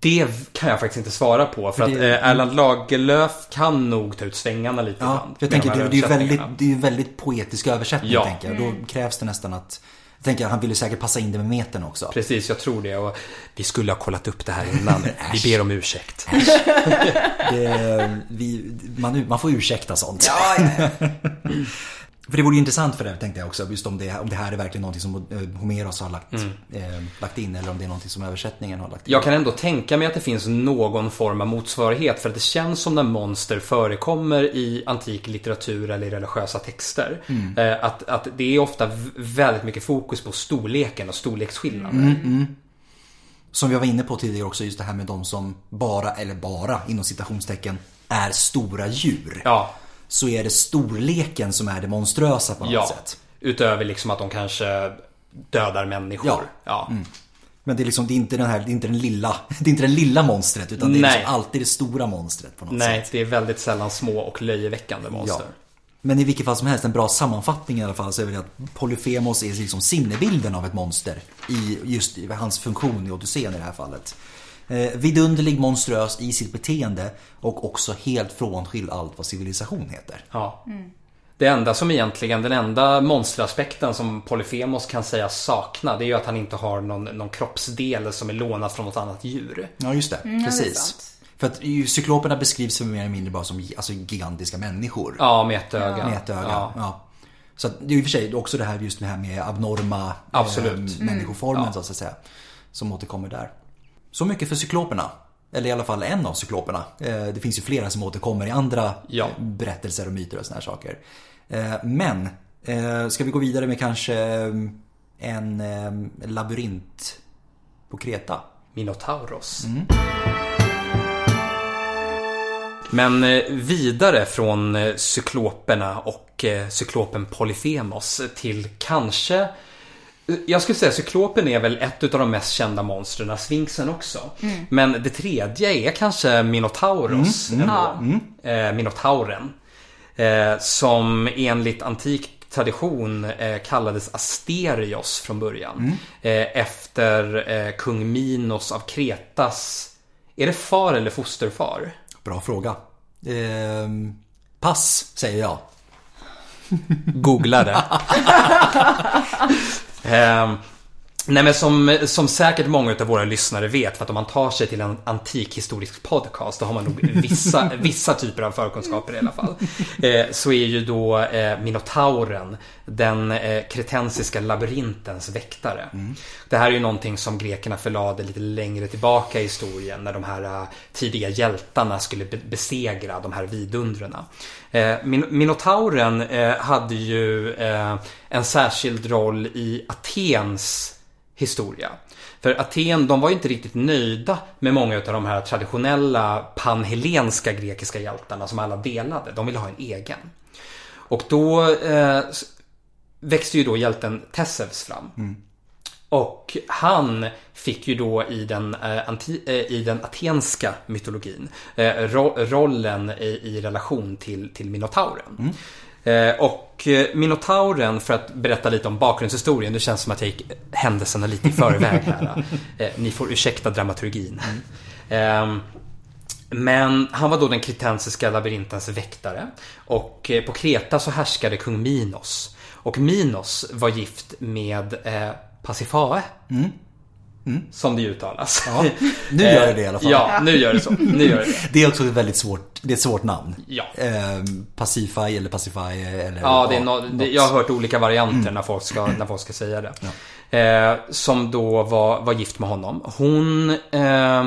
Det kan jag faktiskt inte svara på för att det- eh, Erland Lagerlöf kan nog ta ut svängarna lite Ja, ibland. jag tänker de det, det är ju väldigt, det är ju väldigt poetisk översättning Ja. tänker jag. Då krävs det nästan att jag tänker han ville säkert passa in det med metern också. Precis, jag tror det. Och vi skulle ha kollat upp det här innan. vi ber om ursäkt. Det, vi, man, man får ursäkta sånt. Ja, ja. För det vore ju intressant för det tänkte jag också. Just om det, om det här är verkligen någonting som eh, Homeros har lagt, eh, lagt in. Eller om det är någonting som översättningen har lagt in. Jag kan ändå tänka mig att det finns någon form av motsvarighet för att det känns som när monster förekommer i antik litteratur eller i religiösa texter. Eh, Att, att det är ofta väldigt mycket fokus på storleken och storleksskillnader. Som vi var inne på tidigare också, just det här med de som bara, eller bara inom citationstecken, är stora djur. Ja, Så är det storleken som är det monströsa på något ja. sätt. Utöver liksom att de kanske dödar människor. Ja. ja. Men det är liksom, det är inte den här, det är inte den lilla, det är inte den lilla monstret utan det är Nej. liksom alltid det stora monstret på något Nej, sätt. det är väldigt sällan små och löjeväckande monster. Ja. Men i vilket fall som helst, en bra sammanfattning i alla fall så är det att Polyphemos är liksom sinnebilden av ett monster i just hans funktion i Odysseen i det här fallet. Eh, vidunderlig, monströs i sitt beteende och också helt frånskild allt vad civilisation heter. Ja. Det enda som egentligen, den enda monsteraspekten som Polyphemos kan sägas sakna det är ju att han inte har någon, någon kroppsdel som är lånad från något annat djur. Ja, just det. Ja, det är Precis. sant. För att cykloperna beskrivs som mer eller mindre bara som alltså, gigantiska människor. Ja, med ett öga. Med ett öga. Ja. Ja. Så att det är i och för sig också det här just det här med abnorma Absolut. Eh, människoformen Ja. så att säga. Som återkommer där. Så mycket för cykloperna. Eller i alla fall en av cykloperna. Eh, det finns ju flera som återkommer i andra Ja. berättelser och myter och såna här saker. Eh, men, eh, ska vi gå vidare med kanske en labyrint på Kreta? Minotauros. Men eh, vidare från cykloperna och cyklopen Polyphemos till kanske jag skulle säga cyklopen är väl ett av de mest kända monstren, Sfinxen också. Men det tredje är kanske Minotauros ändå. Eh, Minotauren. Eh, som enligt antik tradition eh, kallades Asterios från början. Eh, efter kung Minos av Kretas är det far eller fosterfar? Bra fråga. Eh, pass, säger jag. Googla det. Ehm, nej men som, som säkert många av våra lyssnare vet, för att om man tar sig till en antikhistorisk podcast, då har man nog vissa, vissa typer av förkunskaper i alla fall. Eh, så är ju då eh, Minotauren den eh, kretensiska labyrintens väktare. Det här är ju någonting som grekerna förlade lite längre tillbaka i historien när de här eh, tidiga hjältarna skulle be- besegra de här vidundren. Eh, Min- Minotauren eh, hade ju eh, en särskild roll i Atens historia. För Aten, de var ju inte riktigt nöjda med många av de här traditionella panhellenska grekiska hjältarna som alla delade. De ville ha en egen. Och då eh, växte ju då hjälten Tesseus fram. Och han fick ju då i den, eh, anti, eh, i den atenska mytologin eh, ro, rollen i, i relation till, till Minotauren. Eh, och eh, Minotauren, för att berätta lite om bakgrundshistorien, det känns som att jag gick händelserna lite i förväg här. Eh, ni får ursäkta dramaturgin. Ehm, men han var då den kretensiska labyrintens väktare. Och eh, på Kreta så härskade kung Minos. Och Minos var gift med eh, Pasifae. Som det uttalas. Ja, nu gör det det i alla fall. Ja, nu gör det så. Nu gör det det. Är också ett väldigt svårt, det är ett svårt namn. Ja. Eh, Pacify eller Pacify eller Ja, det är ja, no, det, jag har hört olika varianter när, folk ska, när folk ska säga det. Eh, som då var, var gift med honom. Hon eh,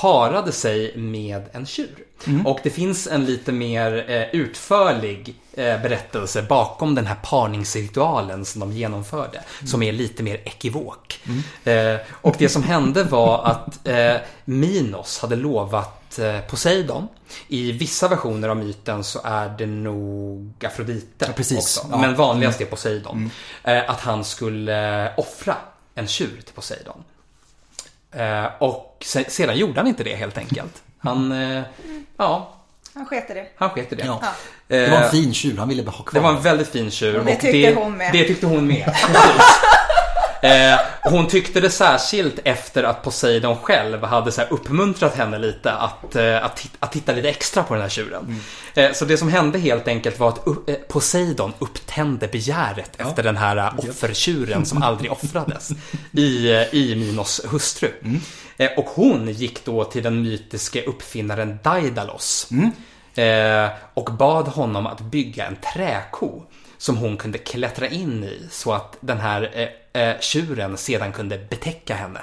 parade sig med en tjur. Och det finns en lite mer eh, utförlig eh, berättelse bakom den här parningsritualen som de genomförde. Som är lite mer ekivok. Eh, och det som hände var att eh, Minos hade lovat eh, Poseidon. I vissa versioner av myten så är det nog Afrodite Ja, precis. också. Ja. Men vanligast är Poseidon. Eh, att han skulle offra en tjur till Poseidon. Eh, och se, sedan gjorde han inte det helt enkelt. Han, eh, ja, Han sket det. han sket det. Ja. Det var en Eh, fin tjur, han ville bara ha kvar det var en väldigt fin tjur. Och det tyckte hon med. Det tyckte hon med. Eh, hon tyckte det särskilt efter att Poseidon själv hade så här uppmuntrat henne lite att, eh, att, att titta lite extra på den här tjuren. Eh, så det som hände helt enkelt var att eh, Poseidon upptände begäret efter den här offertjuren som aldrig offrades i, i Minos hustru. Eh, och hon gick då till den mytiske uppfinnaren Daidalos. Eh, och bad honom att bygga en träko som hon kunde klättra in i så att den här eh, eh, tjuren sedan kunde betäcka henne.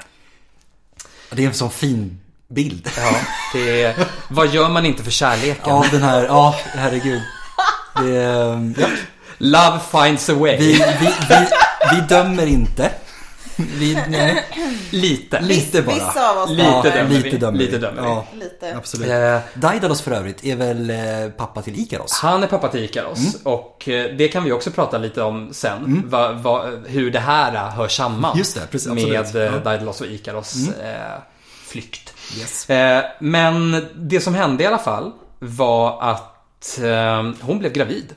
Det är en sån fin bild. Ja, det, vad gör man inte för kärleken? Ja, den här, ja, herregud. Det, är- ja. Love finds a way. vi, vi, vi, vi dömer inte. Vi, nej, Lite. lite bara. Vissa av oss Lite ja, dömer vi. lite dömer Lite vi. dömer vi. Ja, Lite. absolut. Eh, Daidalos för övrigt är väl eh, pappa till Ikaros? Han är pappa till Ikaros och eh, det kan vi också prata lite om sen. Va, va, hur det här eh, hör samman Just det, precis, med absolut. Ja. Daedalus och Ikaros eh, flykt. Yes. Eh, men det som hände i alla fall var att eh, hon blev gravid.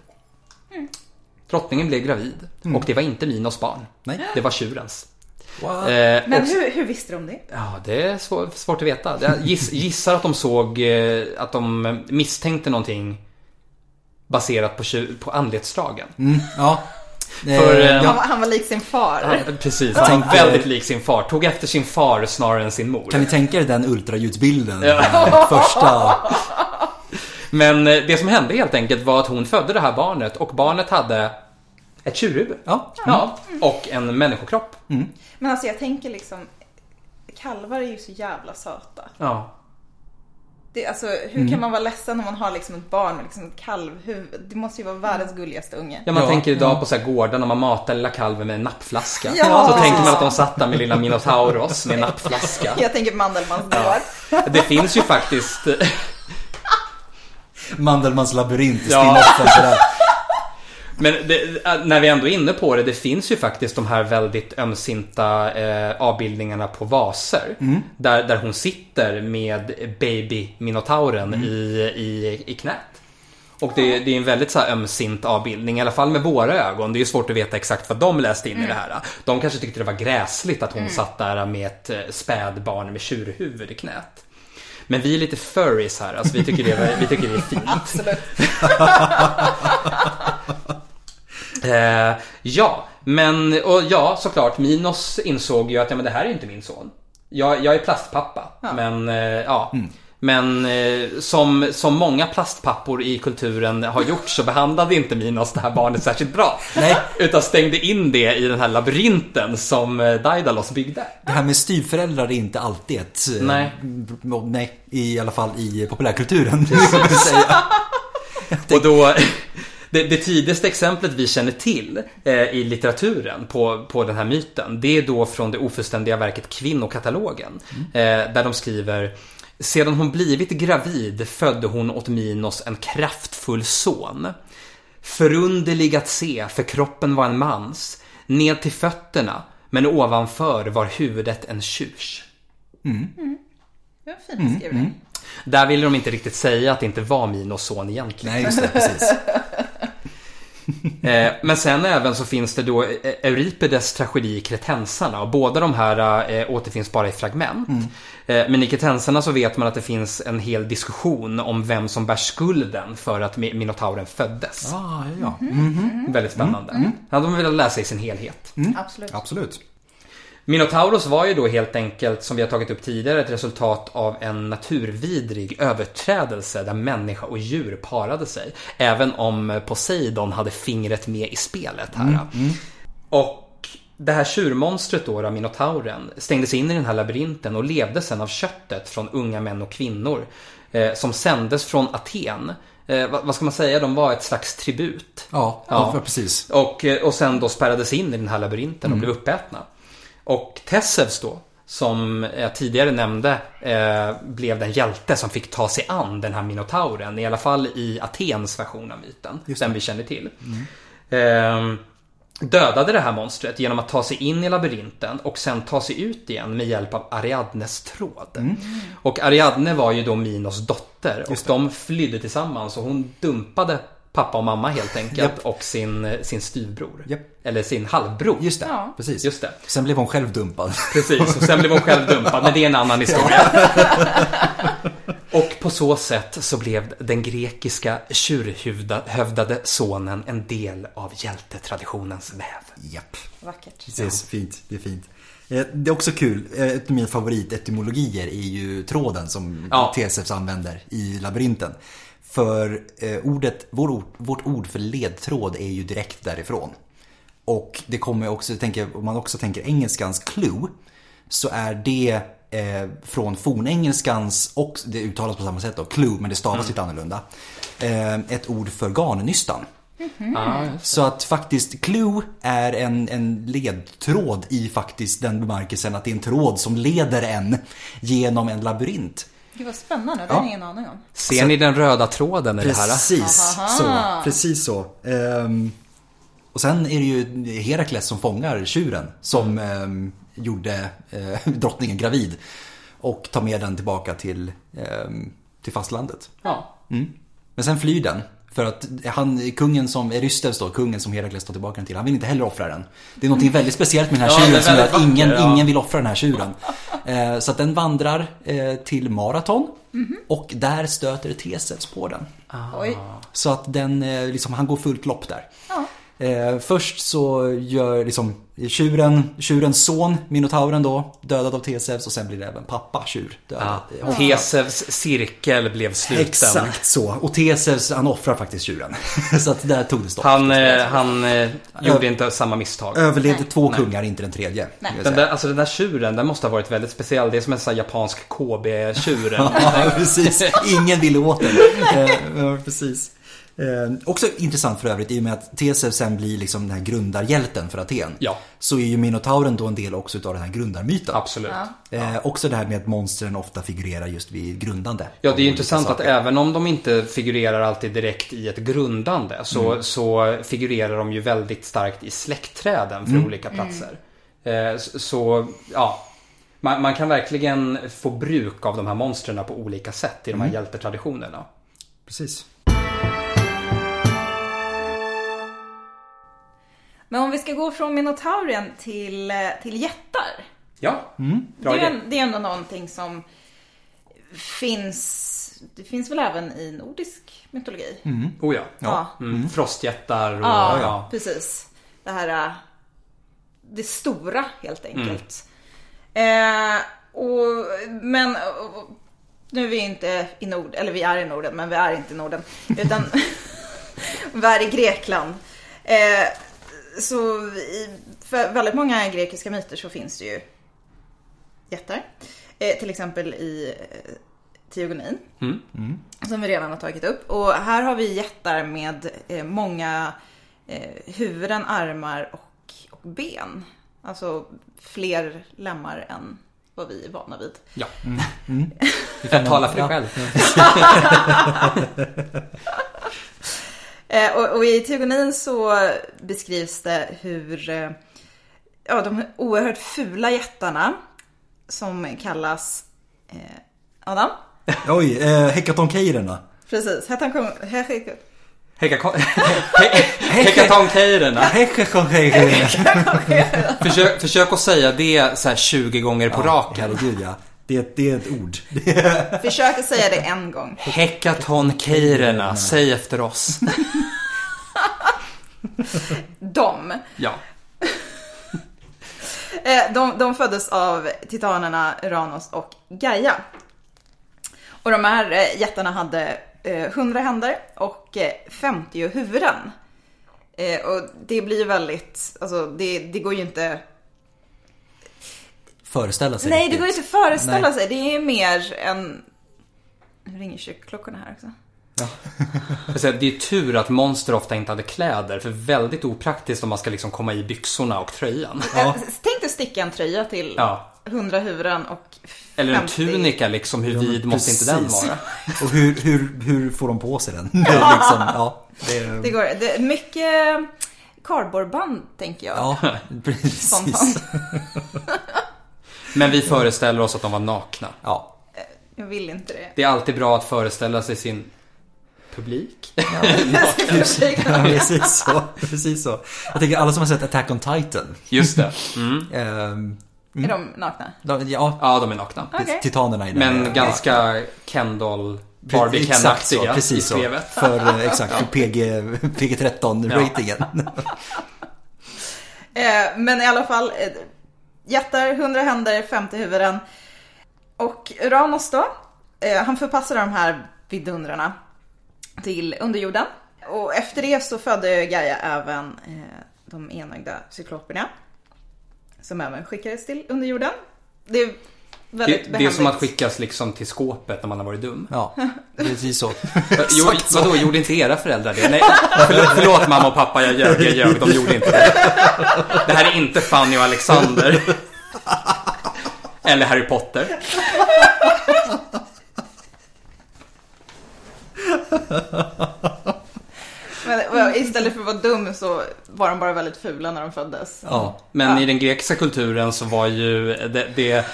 Drottningen blev gravid och det var inte Minos barn. Nej. Det var tjurens. Wow. Eh, Men och- hur, hur visste de det? Ja, det är svår, svårt att veta. Jag giss, gissar att de såg eh, att de misstänkte någonting baserat på, på anletsdragen. Mm, ja, För, eh, Han, ja, var- han var lik sin far. Ja, Precis, han var tänkte- väldigt lik sin far. Tog efter sin far snarare än sin mor. kan ni tänka er den ultraljudsbilden? Ja. Den Första... Men eh, det som hände helt enkelt var att hon födde det här barnet och barnet hade ett tjurhuvud. Ja. Ja, och en människokropp. Men alltså jag tänker liksom, kalvar är ju så jävla söta. Ja. Det, alltså, hur kan man vara ledsen om man har liksom ett barn med liksom ett kalvhuvud? Det måste ju vara världens gulligaste unge. Ja, man Ja, tänker idag ja. på så här gårdar när man matar lilla kalven med en nappflaska. Ja, så tänker man att de satt där med lilla Minotauros med en nappflaska. Jag tänker Mandelmannsgård. Det finns ju faktiskt... Mandelmans labyrint i Ja. spinoffen sådär. Men det, när vi ändå är inne på det, det finns ju faktiskt de här väldigt ömsinta eh, avbildningarna på vaser. Där, där hon sitter med baby minotauren i, i, i knät. Och det, det är en väldigt så ömsint avbildning, i alla fall med våra ögon. Det är ju svårt att veta exakt vad de läste in i det här. De kanske tyckte det var gräsligt att hon satt där med ett eh, spädbarn med tjurhuvud i knät. Men vi är lite furries här, alltså vi tycker det vi tycker det är fint. Absolut. Eh, ja, men och ja, såklart. Minos insåg ju att ja, men det här är ju inte min son. Jag, jag är plastpappa. Ja. Men eh, ja. Men eh, som, som många plastpappor i kulturen har gjort så behandlade inte Minos det här barnet särskilt bra. Nej. Utan stängde in det i den här labyrinten som eh, Daidalos byggde. Det här med styvföräldrar är inte alltid ett... eh, Nej. Nej, i alla fall i populärkulturen. Och då, det, det tidigaste exemplet vi känner till eh, i litteraturen på, på den här myten, det är då från det ofullständiga verket Kvinnokatalogen. Eh, där de skriver sedan hon blivit gravid födde hon åt Minos en kraftfull son. Förunderlig att se, för kroppen var en mans. Ned till fötterna, men ovanför var huvudet en tjurs. Det var en fin beskrivning. Där ville de inte riktigt säga att det inte var Minos son egentligen. Nej, just det. Precis. Eh, Men sen även så finns det då eh, Euripides tragedi Kretensarna och båda de här eh, återfinns bara i fragment. Eh, Men i Kretensarna så vet man att det finns en hel diskussion om vem som bär skulden för att Mi- Minotauren föddes. Ah, ja, ja. Väldigt spännande. Hade de velat läsa i sin helhet. Absolut. Absolut. Minotauros var ju då helt enkelt, som vi har tagit upp tidigare, ett resultat av en naturvidrig överträdelse där människa och djur parade sig. Även om Poseidon hade fingret med i spelet här. Och det här tjurmonstret då, då, Minotauren, stängdes in i den här labyrinten och levde sen av köttet från unga män och kvinnor. Eh, som sändes från Aten. Eh, vad, vad ska man säga, de var ett slags tribut. Ja, Ja. ja. precis. Och, eh, och sen då spärrades in i den här labyrinten och blev uppätna. Och Tesseus då, som jag tidigare nämnde, eh, blev den hjälte som fick ta sig an den här minotauren. I alla fall i Atens version av myten, Just den vi känner till. Eh, dödade det här monstret genom att ta sig in i labyrinten och sen ta sig ut igen med hjälp av Ariadnes tråd. Och Ariadne var ju då Minos dotter och de flydde tillsammans och hon dumpade pappa och mamma helt enkelt Japp. och sin, sin styvbror. Japp. Eller sin halvbror. Just det, Ja. precis. Just det. Sen blev hon själv dumpad. Precis, och sen blev hon själv dumpad, men det är en annan historia. Och på så sätt så blev den grekiska tjurhövdade sonen en del av hjältetraditionens väv. Japp. Vackert. Precis, fint. Det är fint. Eh, Det är också kul. Eh, Ett av mina favoritetymologier är ju tråden som Ja. Tesefs använder i labyrinten. För eh, ordet, vår ord, vårt ord för ledtråd är ju direkt därifrån. Och det kommer också, tänker, om man också tänker engelskans clue, så är det eh, från fornengelskans, och det uttalas på samma sätt då, clue, men det stavas lite annorlunda. Eh, ett ord för garnnystan. Ja, just Så att faktiskt clue är en, en ledtråd i faktiskt den bemärkelsen att det är en tråd som leder en genom en labyrint. Gud vad spännande, det Ja. har ingen aning om. Ser ni den röda tråden i det här? Precis så. Precis så. Ehm, och sen är det ju Herakles som fångar tjuren som ehm, gjorde eh, drottningen gravid. Och tar med den tillbaka till, ehm, till fastlandet. Ja. Men sen flyr den. För att han, kungen som, Eurystheus då, kungen som Herakles tar tillbaka den till, han vill inte heller offra den. Det är något väldigt speciellt med den här Ja, tjuren som gör att ingen, vacker, ja. ingen vill offra den här tjuren. Eh, så att den vandrar eh, till Maraton och där stöter Tesets på den. Oj. Så att den, eh, liksom, han går fullt lopp där. Ja. Eh, först så gör liksom tjuren, tjurens son, minotauren då, dödad av Tesevs och sen blir det även pappa tjur dödad. Ja. Tesevs cirkel blev sluten. Exakt så. Och Tesevs, han offrar faktiskt tjuren. så att där tog det stopp. Han, eh, han eh, gjorde inte samma misstag. Överlevde två kungar, inte den tredje. Nej. Den där, alltså den där tjuren, den måste ha varit väldigt speciell. Det är som en sån här japansk KB-tjur. Ja, precis. Ingen ville åt den. Eh, Ja, precis. Eh, också intressant för övrigt, i och med att Teseu sen blir liksom den här grundarhjälten för Aten. Ja. Så är ju Minotauren då en del också utav den här grundarmyten. Absolut. Ja. Eh, också det här med att monstren ofta figurerar just vid grundande. Ja, av det är intressant att även om de inte figurerar alltid direkt i ett grundande så, så figurerar de ju väldigt starkt i släktträden för olika platser. Eh, så- ja. Man, man kan verkligen få bruk av de här monstren på olika sätt i de här hjältetraditionerna. Precis. Men om vi ska gå från Minotaurien till, eh, till jättar. Ja, bra Det är, idé. det är ändå någonting som finns, det finns väl även i nordisk mytologi? Oh ja. Ja. Mm. Frostjättar och... Ja, ja. precis. Det här, äh, det stora helt enkelt. Eh, och, men och, nu är vi inte i Nord, eller vi är i Norden, men vi är inte i Norden. Utan vi är i Grekland. Eh, så i, för väldigt många grekiska myter så finns det ju jättar. Eh, till exempel i eh, Teogonin. Mm. Som vi redan har tagit upp. Och här har vi jättar med eh, många eh, huvuden, armar och, och ben. Alltså fler lemmar än vad vi är vana vid. ja. Jag talar för dig själv. Eh, och, och i Teogonin så beskrivs det hur eh, ja, de oerhört fula jättarna som kallas eh, Adam? Oj, eh, Hekatonkeirerna. Precis, Hekatonkeirerna. Hekatonkeirerna. Försök, försök att säga det så här 20 gånger på raken. Herregud ja. Det, det är ett ord. försök att säga det en gång. Hekatonkeirerna, säg efter oss. De. Ja. Eh, de, de föddes av titanerna Uranos och Gaia. Och de här eh, jättarna hade eh, 100 händer och eh, 50 huvuden. Eh, och det blir väldigt, alltså det, det går ju inte... Föreställa sig Nej, det går ju inte att föreställa Nej. sig. Det är mer en... Nu ringer kyrkklockorna här också. Säger, Det är tur att monster ofta inte hade kläder, för väldigt opraktiskt om man ska liksom komma i byxorna och tröjan. Eh, Tänk dig sticka en tröja till Ja. 100 huvuden och 50... Eller en tunika liksom, hur Ja, vid måste inte den precis. vara? Och hur, hur, hur får de på sig den? Är liksom, ja, det, är- Det går, det är mycket kardborreband tänker jag. ja, precis. Men vi föreställer oss att de var nakna. Ja. Jag vill inte det. Det är alltid bra att föreställa sig sin publik. Ja, precis så. Precis så. Jag tänker alla som har sett Attack on Titan. Just det. Mm. ehm, Är de nakna? de, ja, Ja, de är nakna. Okej. titanerna i den. Men Ja. ganska Kendall, Barbie Ken-aktiga i precis så. skrevet. För, eh, exakt, för PG, PG-13-ratingen. Eh, men i alla fall, eh, jättar, 100 händer, 50 huvuden. Och Uranos då, eh, han förpassade de här vidundrarna till underjorden. Och efter det så födde Gaia även eh, de enögda cykloperna. Som även skickades till underjorden. Det väldigt Det, det är som att skickas liksom till skåpet när man har varit dum. Ja, precis så. Jo, vadå, gjorde inte era föräldrar det? Nej, förlåt, förlåt mamma och pappa, jag ljög, jag ljög, de gjorde inte det. Det här är inte Fanny och Alexander. Eller Harry Potter. Men istället för att vara dum så var de bara väldigt fula när de föddes. Ja. Men Ja. i den grekiska kulturen så var ju det, det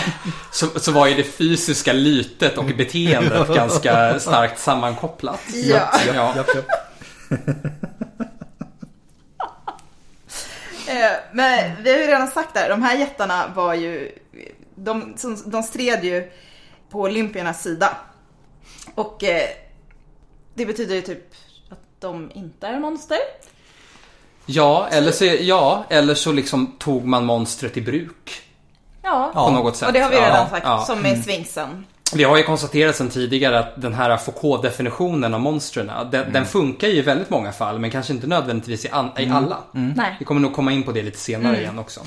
så, så var ju det fysiska lytet och beteendet ganska starkt sammankopplat. Ja. Ja. Japp. Eh, Men vi har ju redan sagt där, de här jättarna var ju, de, de stred ju på olympiernas sida. Och eh, det betyder ju typ de inte är monster. Ja, eller så, ja, eller så liksom tog man monstret i bruk. Ja. På något sätt. och det har vi redan ja, sagt, ja. som med Sfinxen. Vi har ju konstaterat sedan tidigare att den här Foucault-definitionen av monstren, den, den funkar ju i väldigt många fall, men kanske inte nödvändigtvis i, an, i alla. Nej. Vi kommer nog komma in på det lite senare Mm. igen också.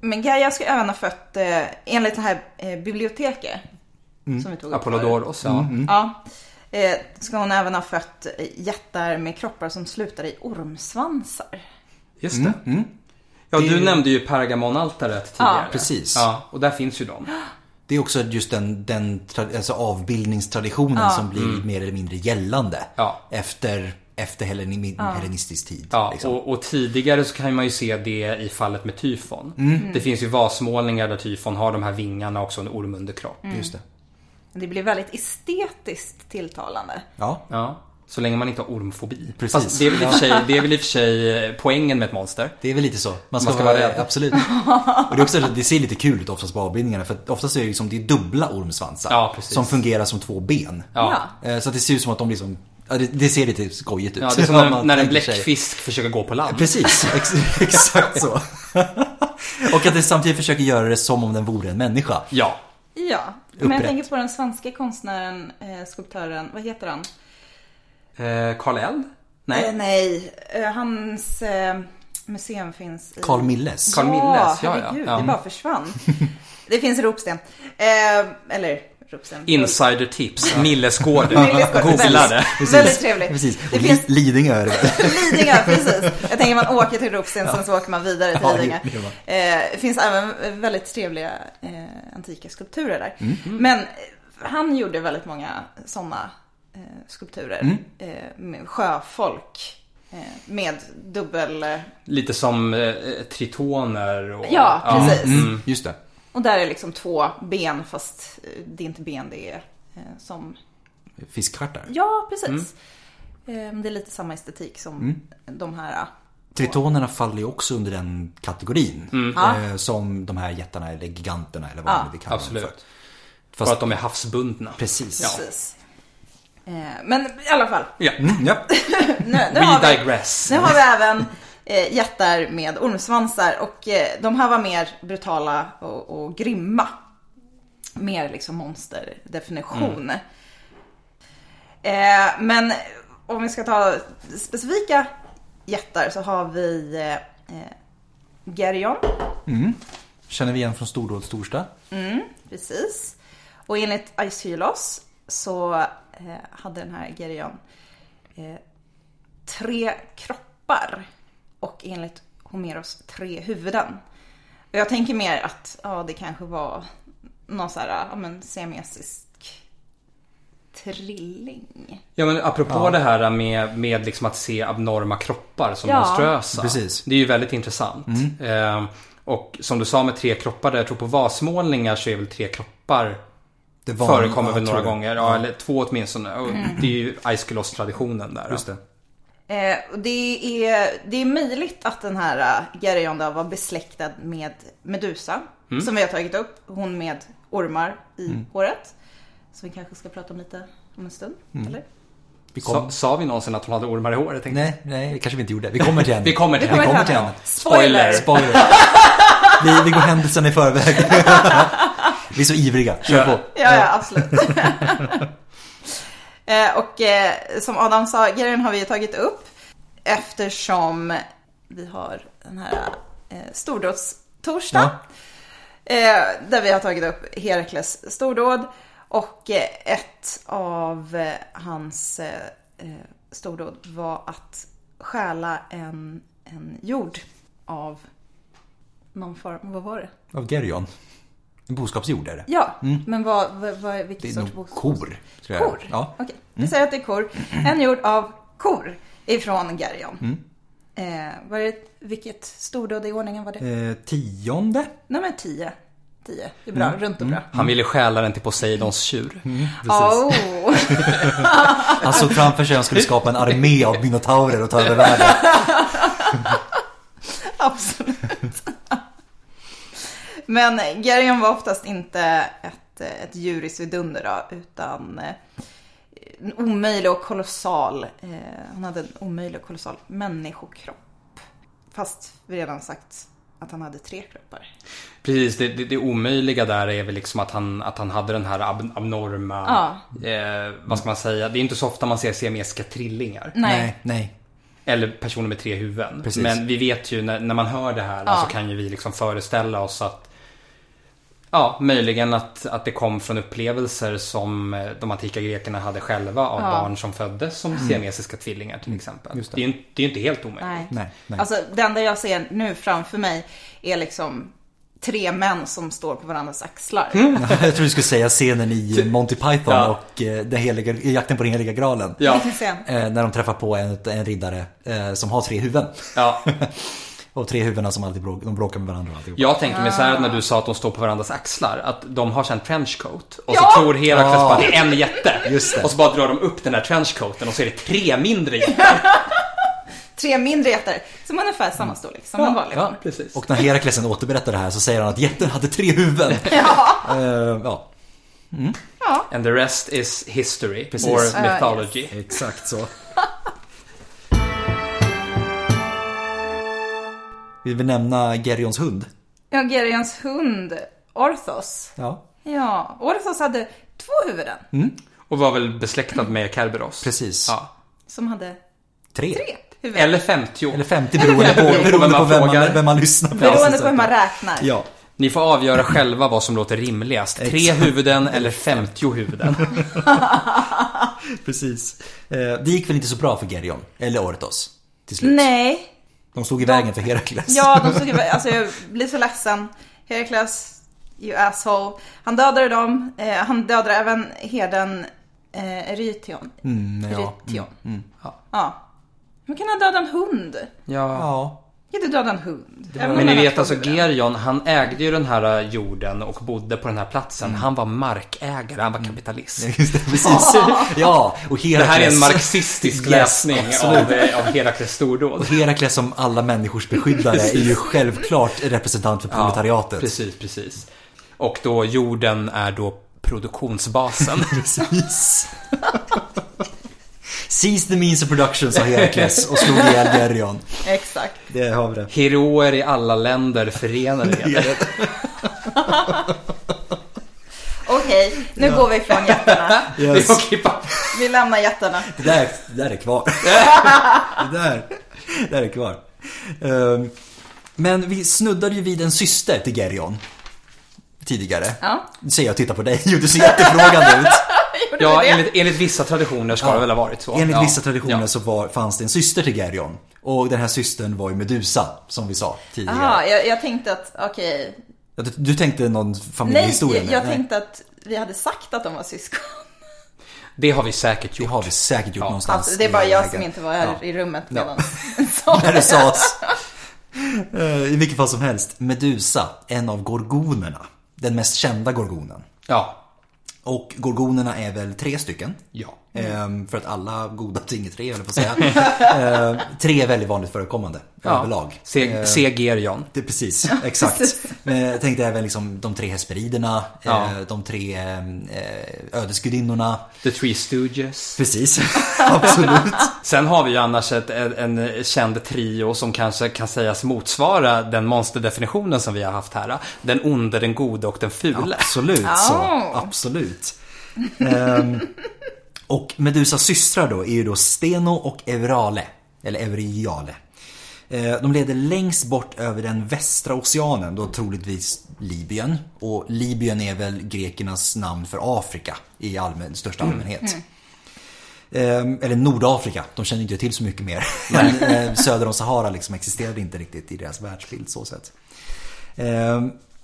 Men Gaia ska även ha fött, eh, enligt det här eh, biblioteket som vi tog upp. Apollodoros, ja. Ja. Eh, ska hon även ha fött eh, jättar med kroppar som slutar i ormsvansar. Just det. Mm. Ja, Det- du nämnde ju Pergamonaltaret tidigare. Ja, precis. Ja, och där finns ju de. Det är också just den, den alltså avbildningstraditionen Ja. som blir mer eller mindre gällande. Mm. Ja. Efter, efter helleni- hellenistisk tid. Ja, liksom. och, och tidigare så kan man ju se det i fallet med tyfon. Mm. Det finns ju vasmålningar där tyfon har de här vingarna och också en ormunderkropp. Just det. Det blir väldigt estetiskt tilltalande. Ja, Ja, så länge man inte har ormfobi. Precis. Fast det är, väl i och för sig, det är väl i och för sig eh, poängen med ett monster. det är väl lite så. Man ska, ska vara vara rädd. Absolut. Och det, är också, det ser lite kul ut oftast på avbildningarna. För oftast är det, liksom, det är dubbla ormsvansar. Ja, som fungerar som två ben. Ja. Eh, Så att det ser ut som att de liksom, ja, det, det ser lite skojigt ut. Ja, det är som Om när, man när en tänker sig- bläckfisk försöker gå på land. Precis, ex, exakt så. Och att det samtidigt försöker göra det som om den vore en människa. Ja. Ja, men jag tänker på den svenska konstnären, eh, skulptören, vad heter han? Eh, Karl Eld? Eh, Nej. nej, eh, hans eh, museum finns i... Carl Milles. Milles, ja, ja. herregud, Ja. det bara försvann. det finns i Ropsten. Eh, eller Insider tips. Millesgården. Googla det. Väldigt, väldigt trevligt. Precis. Det Och finns Li- Lidingö är det? Lidingö, precis. Jag tänker man åker till Ropsten, sen så åker man vidare till Ja, det- Lidingö. man. Eh, det finns även väldigt trevliga eh, antika skulpturer där. Mm. Men eh, han gjorde väldigt många sådana eh, skulpturer. Mm. Eh, med sjöfolk. Eh, med dubbel... Lite som eh, tritoner och... Ja, precis. Mm, just det. Och där är liksom två ben, fast eh, det är inte ben, det är eh, som... Fiskstjärtar. Ja, precis. Eh, det är lite samma estetik som de här... eh, Tritonerna faller ju också under den kategorin. Eh, som de här jättarna eller giganterna eller vad Ja, man vill kalla dem absolut. för. För Fast, att de är havsbundna. precis. Ja. Precis. Eh, men i alla fall. Ja. Mm, ja. Nu, nu, har, We vi, digress. nu har vi även eh, jättar med ormsvansar och eh, de här var mer brutala och, och grymma. Mer liksom monsterdefinition. Eh, men om vi ska ta specifika jättar så har vi eh, eh, Geryon. Känner vi igen från Stordåd Storsta. Precis. Och enligt Aeschylus så eh, hade den här Geryon eh, tre kroppar och enligt Homeros tre huvuden. Och jag tänker mer att ja, det kanske var någon så här, ja men siamesisk trilling. Ja men apropå det här med, med liksom att se abnorma kroppar som Ja. monströsa. Precis. Det är ju väldigt intressant. Eh, och som du sa med tre kroppar där, jag tror på vasmålningar så är väl tre kroppar Det var- förekommer ja, väl några gånger. Ja, eller två åtminstone. Och Det är ju Aeschylus-traditionen där. Just det. Eh, det, är, det är möjligt att den här Geryon då var besläktad med Medusa. Som vi har tagit upp. Hon med ormar i håret. Som vi kanske ska prata om lite om en stund. Eller? Vi Sa, kom... sa vi någonsin att hon hade ormar i håret? Nej, nej, det kanske vi inte gjorde. Vi kommer till henne. Vi kommer till Vi kommer henne. till kommer till henne. Spoiler! Spoiler. Vi, vi går händelsen i förväg. vi är så ivriga. Kör på. Ja, ja, absolut. Eh, och eh, som Adam sa, Geryon har vi ju tagit upp. Eftersom vi har den här eh, stordådstorsdag. Eh, där vi har tagit upp Herakles stordåd. Och ett av hans stordåd var att stjäla en, en jord av någon form, vad var det? Av Geryon. En boskapsjord är det. Ja, men vad, vad, vad vilken Mm. Det är sorts boskap? kor. Tror jag. Kor? Ja. Okej, vi säger att det är kor. En jord av kor ifrån Geryon. Mm. Eh, var det, vilket stordåd i ordningen var det? Eh, tionde. Nummer 10. 10, det är bra, Mm. runt och bra. Han ville stjäla den till Poseidons tjur. Precis. Oh. Han såg framför sig att han skulle skapa en armé av minotaurer och ta över världen. Absolut. Men Geryon var oftast inte ett, ett djuriskt vidunder då, utan eh, en omöjlig och kolossal, eh, han hade en omöjlig och kolossal människokropp. Fast vi redan sagt att han hade tre kroppar. Precis, det, det, det omöjliga där är väl liksom att han, att han hade den här ab, abnorma, eh, vad ska man säga, det är inte så ofta man ser siamesiska trillingar. Nej. Nej, nej. Eller personer med tre huvuden. Precis. Men vi vet ju när, när man hör det här Ja. så kan ju vi liksom föreställa oss att Ja, möjligen att, att det kom från upplevelser som eh, de antika grekerna hade själva av Ja. barn som föddes som siamesiska tvillingar till exempel. just det. det. är ju inte- det är ju inte helt omöjligt. Nej. Nej, nej. Alltså det enda jag ser nu framför mig är liksom tre män som står på varandras axlar. Jag tror du skulle säga scenen i Monty Python Ja. och eh, den heliga, jakten på den heliga graalen. Ja? Eh, när de träffar på en, en riddare eh, som har tre huvuden. ja. Och tre huvuden som alltid bråkar, de bråkar med varandra alltihop. Jag tänker mig så här när du sa att de står på varandras axlar. Att de har sen trenchcoat. Och Ja! så tror Herakles Ja. bara det är en jätte. Just det. Och så bara drar de upp den här trenchcoaten och så är det tre mindre jättar. Tre mindre jättar som ungefär samma storlek som en vanlig man. precis. Och när Herakles återberättar det här så säger han att jätten hade tre huvuden. Ja. Eh, ja, ja. And the rest is history. Precis. Or Uh, mythology. exakt så. Vill vi nämna Gerjons hund? Ja, Gerions hund Orthos. Ja, Ja, Orthos hade två huvuden. Och var väl besläktad med Kerberos. precis. Ja. Som hade Tre. tre huvuden. Eller 50. Eller 50 beroende på, beroende på vem, man, vem man lyssnar på. Beroende på hur man räknar. Ja, Ni får avgöra själva vad som låter rimligast. Tre huvuden eller 50 huvuden. precis. Eh, Det gick väl inte så bra för Gerjon, eller Orthos, till slut. Nej. De stod i vägen för Herakles. Ja, de såg ju- alltså jag blir så ledsen. Herakles, you asshole. Han dödade dem. Eh, han dödade även herden eh, Erytion. Mm, ja. Erytion. Mm. Ja. Hur kan han döda en hund? Ja. Ja. Du döda en hund? Men ni vet alltså. Gerion, han ägde ju den här eh, jorden och bodde på den här platsen. Han var markägare, han var kapitalist. Just det, precis. Ja, och Det Herakles. här är en marxistisk Yes, läsning absolut. av, eh, av Herakles stordåd. Och Herakles som alla människors beskyddare är ju självklart representant för proletariatet. precis, precis. Och då jorden är då produktionsbasen. Precis. Seize the means of production sa Herakles och slog ihjäl Geryon. Exakt. Det har vi det. Heroer i alla länder förenade eder. Okej, nu går vi ifrån jättarna. Det är Yes. Vi lämnar jättarna. Det där, det där är kvar. Det där, det där är kvar. Ehm, Men vi snuddade ju vid en syster till Geryon. Tidigare. Ja. Nu ser jag och tittar på dig. Jo, du ser jättefrågande ut. Ja, det? enligt, enligt vissa traditioner ska Ja. det väl ha varit så. Enligt ja. vissa traditioner Ja. så var, fanns det en syster till Geryon. Och den här systern var ju Medusa, som vi sa tidigare. Jaha, jag, jag tänkte att, okej. Ja, Du, du tänkte någon Nej, familjehistoria? jag, jag tänkte att vi hade sagt att de var syskon. Det har vi säkert Det gjort. har vi säkert gjort Ja. någonstans. Alltså, det är bara jag vägen. som inte var här Ja. i rummet Ja. medan sa När det sades. Eh, I vilket fall som helst. Medusa, en av gorgonerna. Den mest kända gorgonen. Ja. Och gorgonerna är väl tre stycken. Ja. Ehm, för att alla goda ting är tre, jag på säga. Ehm, tre är väldigt vanligt förekommande överlag. Se, Ehm, Gerion. Det, precis, exakt. jag tänkte även liksom de tre hesperiderna, Ja. de tre eh, ödesgudinnorna. The Three Stooges. Precis, absolut. Sen har vi ju annars ett, en, en känd trio som kanske kan sägas motsvara den monsterdefinitionen som vi har haft här. Den onde, den gode och den fule. Absolut så, Ja. absolut. Ehm, och Medusas systrar då är ju då Steno och Eurale, eller Euriale. Eh, De leder längst bort över den västra oceanen, då troligtvis Libyen. Och Libyen är väl grekernas namn för Afrika i allmän, största allmänhet. Ehm, Eller Nordafrika, de känner inte till så mycket mer. Eh, söder om Sahara liksom existerade inte riktigt i deras världsbild så sett.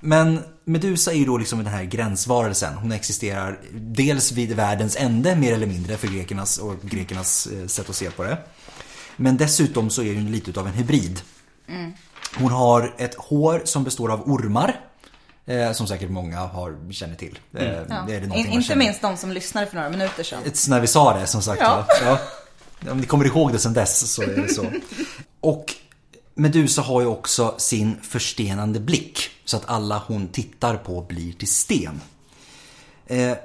Men Medusa är ju då liksom den här gränsvarelsen. Hon existerar dels vid världens ände mer eller mindre för grekernas och grekernas eh, sätt att se på det. Men dessutom så är hon lite utav en hybrid. Hon har ett hår som består av ormar. eh, Som säkert många har, känner till. Eh, Ja. Det är det In, inte minst de som lyssnade för några minuter sedan. Ett, när vi sa det som sagt. Ja. Ja. Ja. Om ni kommer ihåg det sen dess så är det så. Och Medusa har ju också sin förstenande blick. Så att alla hon tittar på blir till sten. Eh,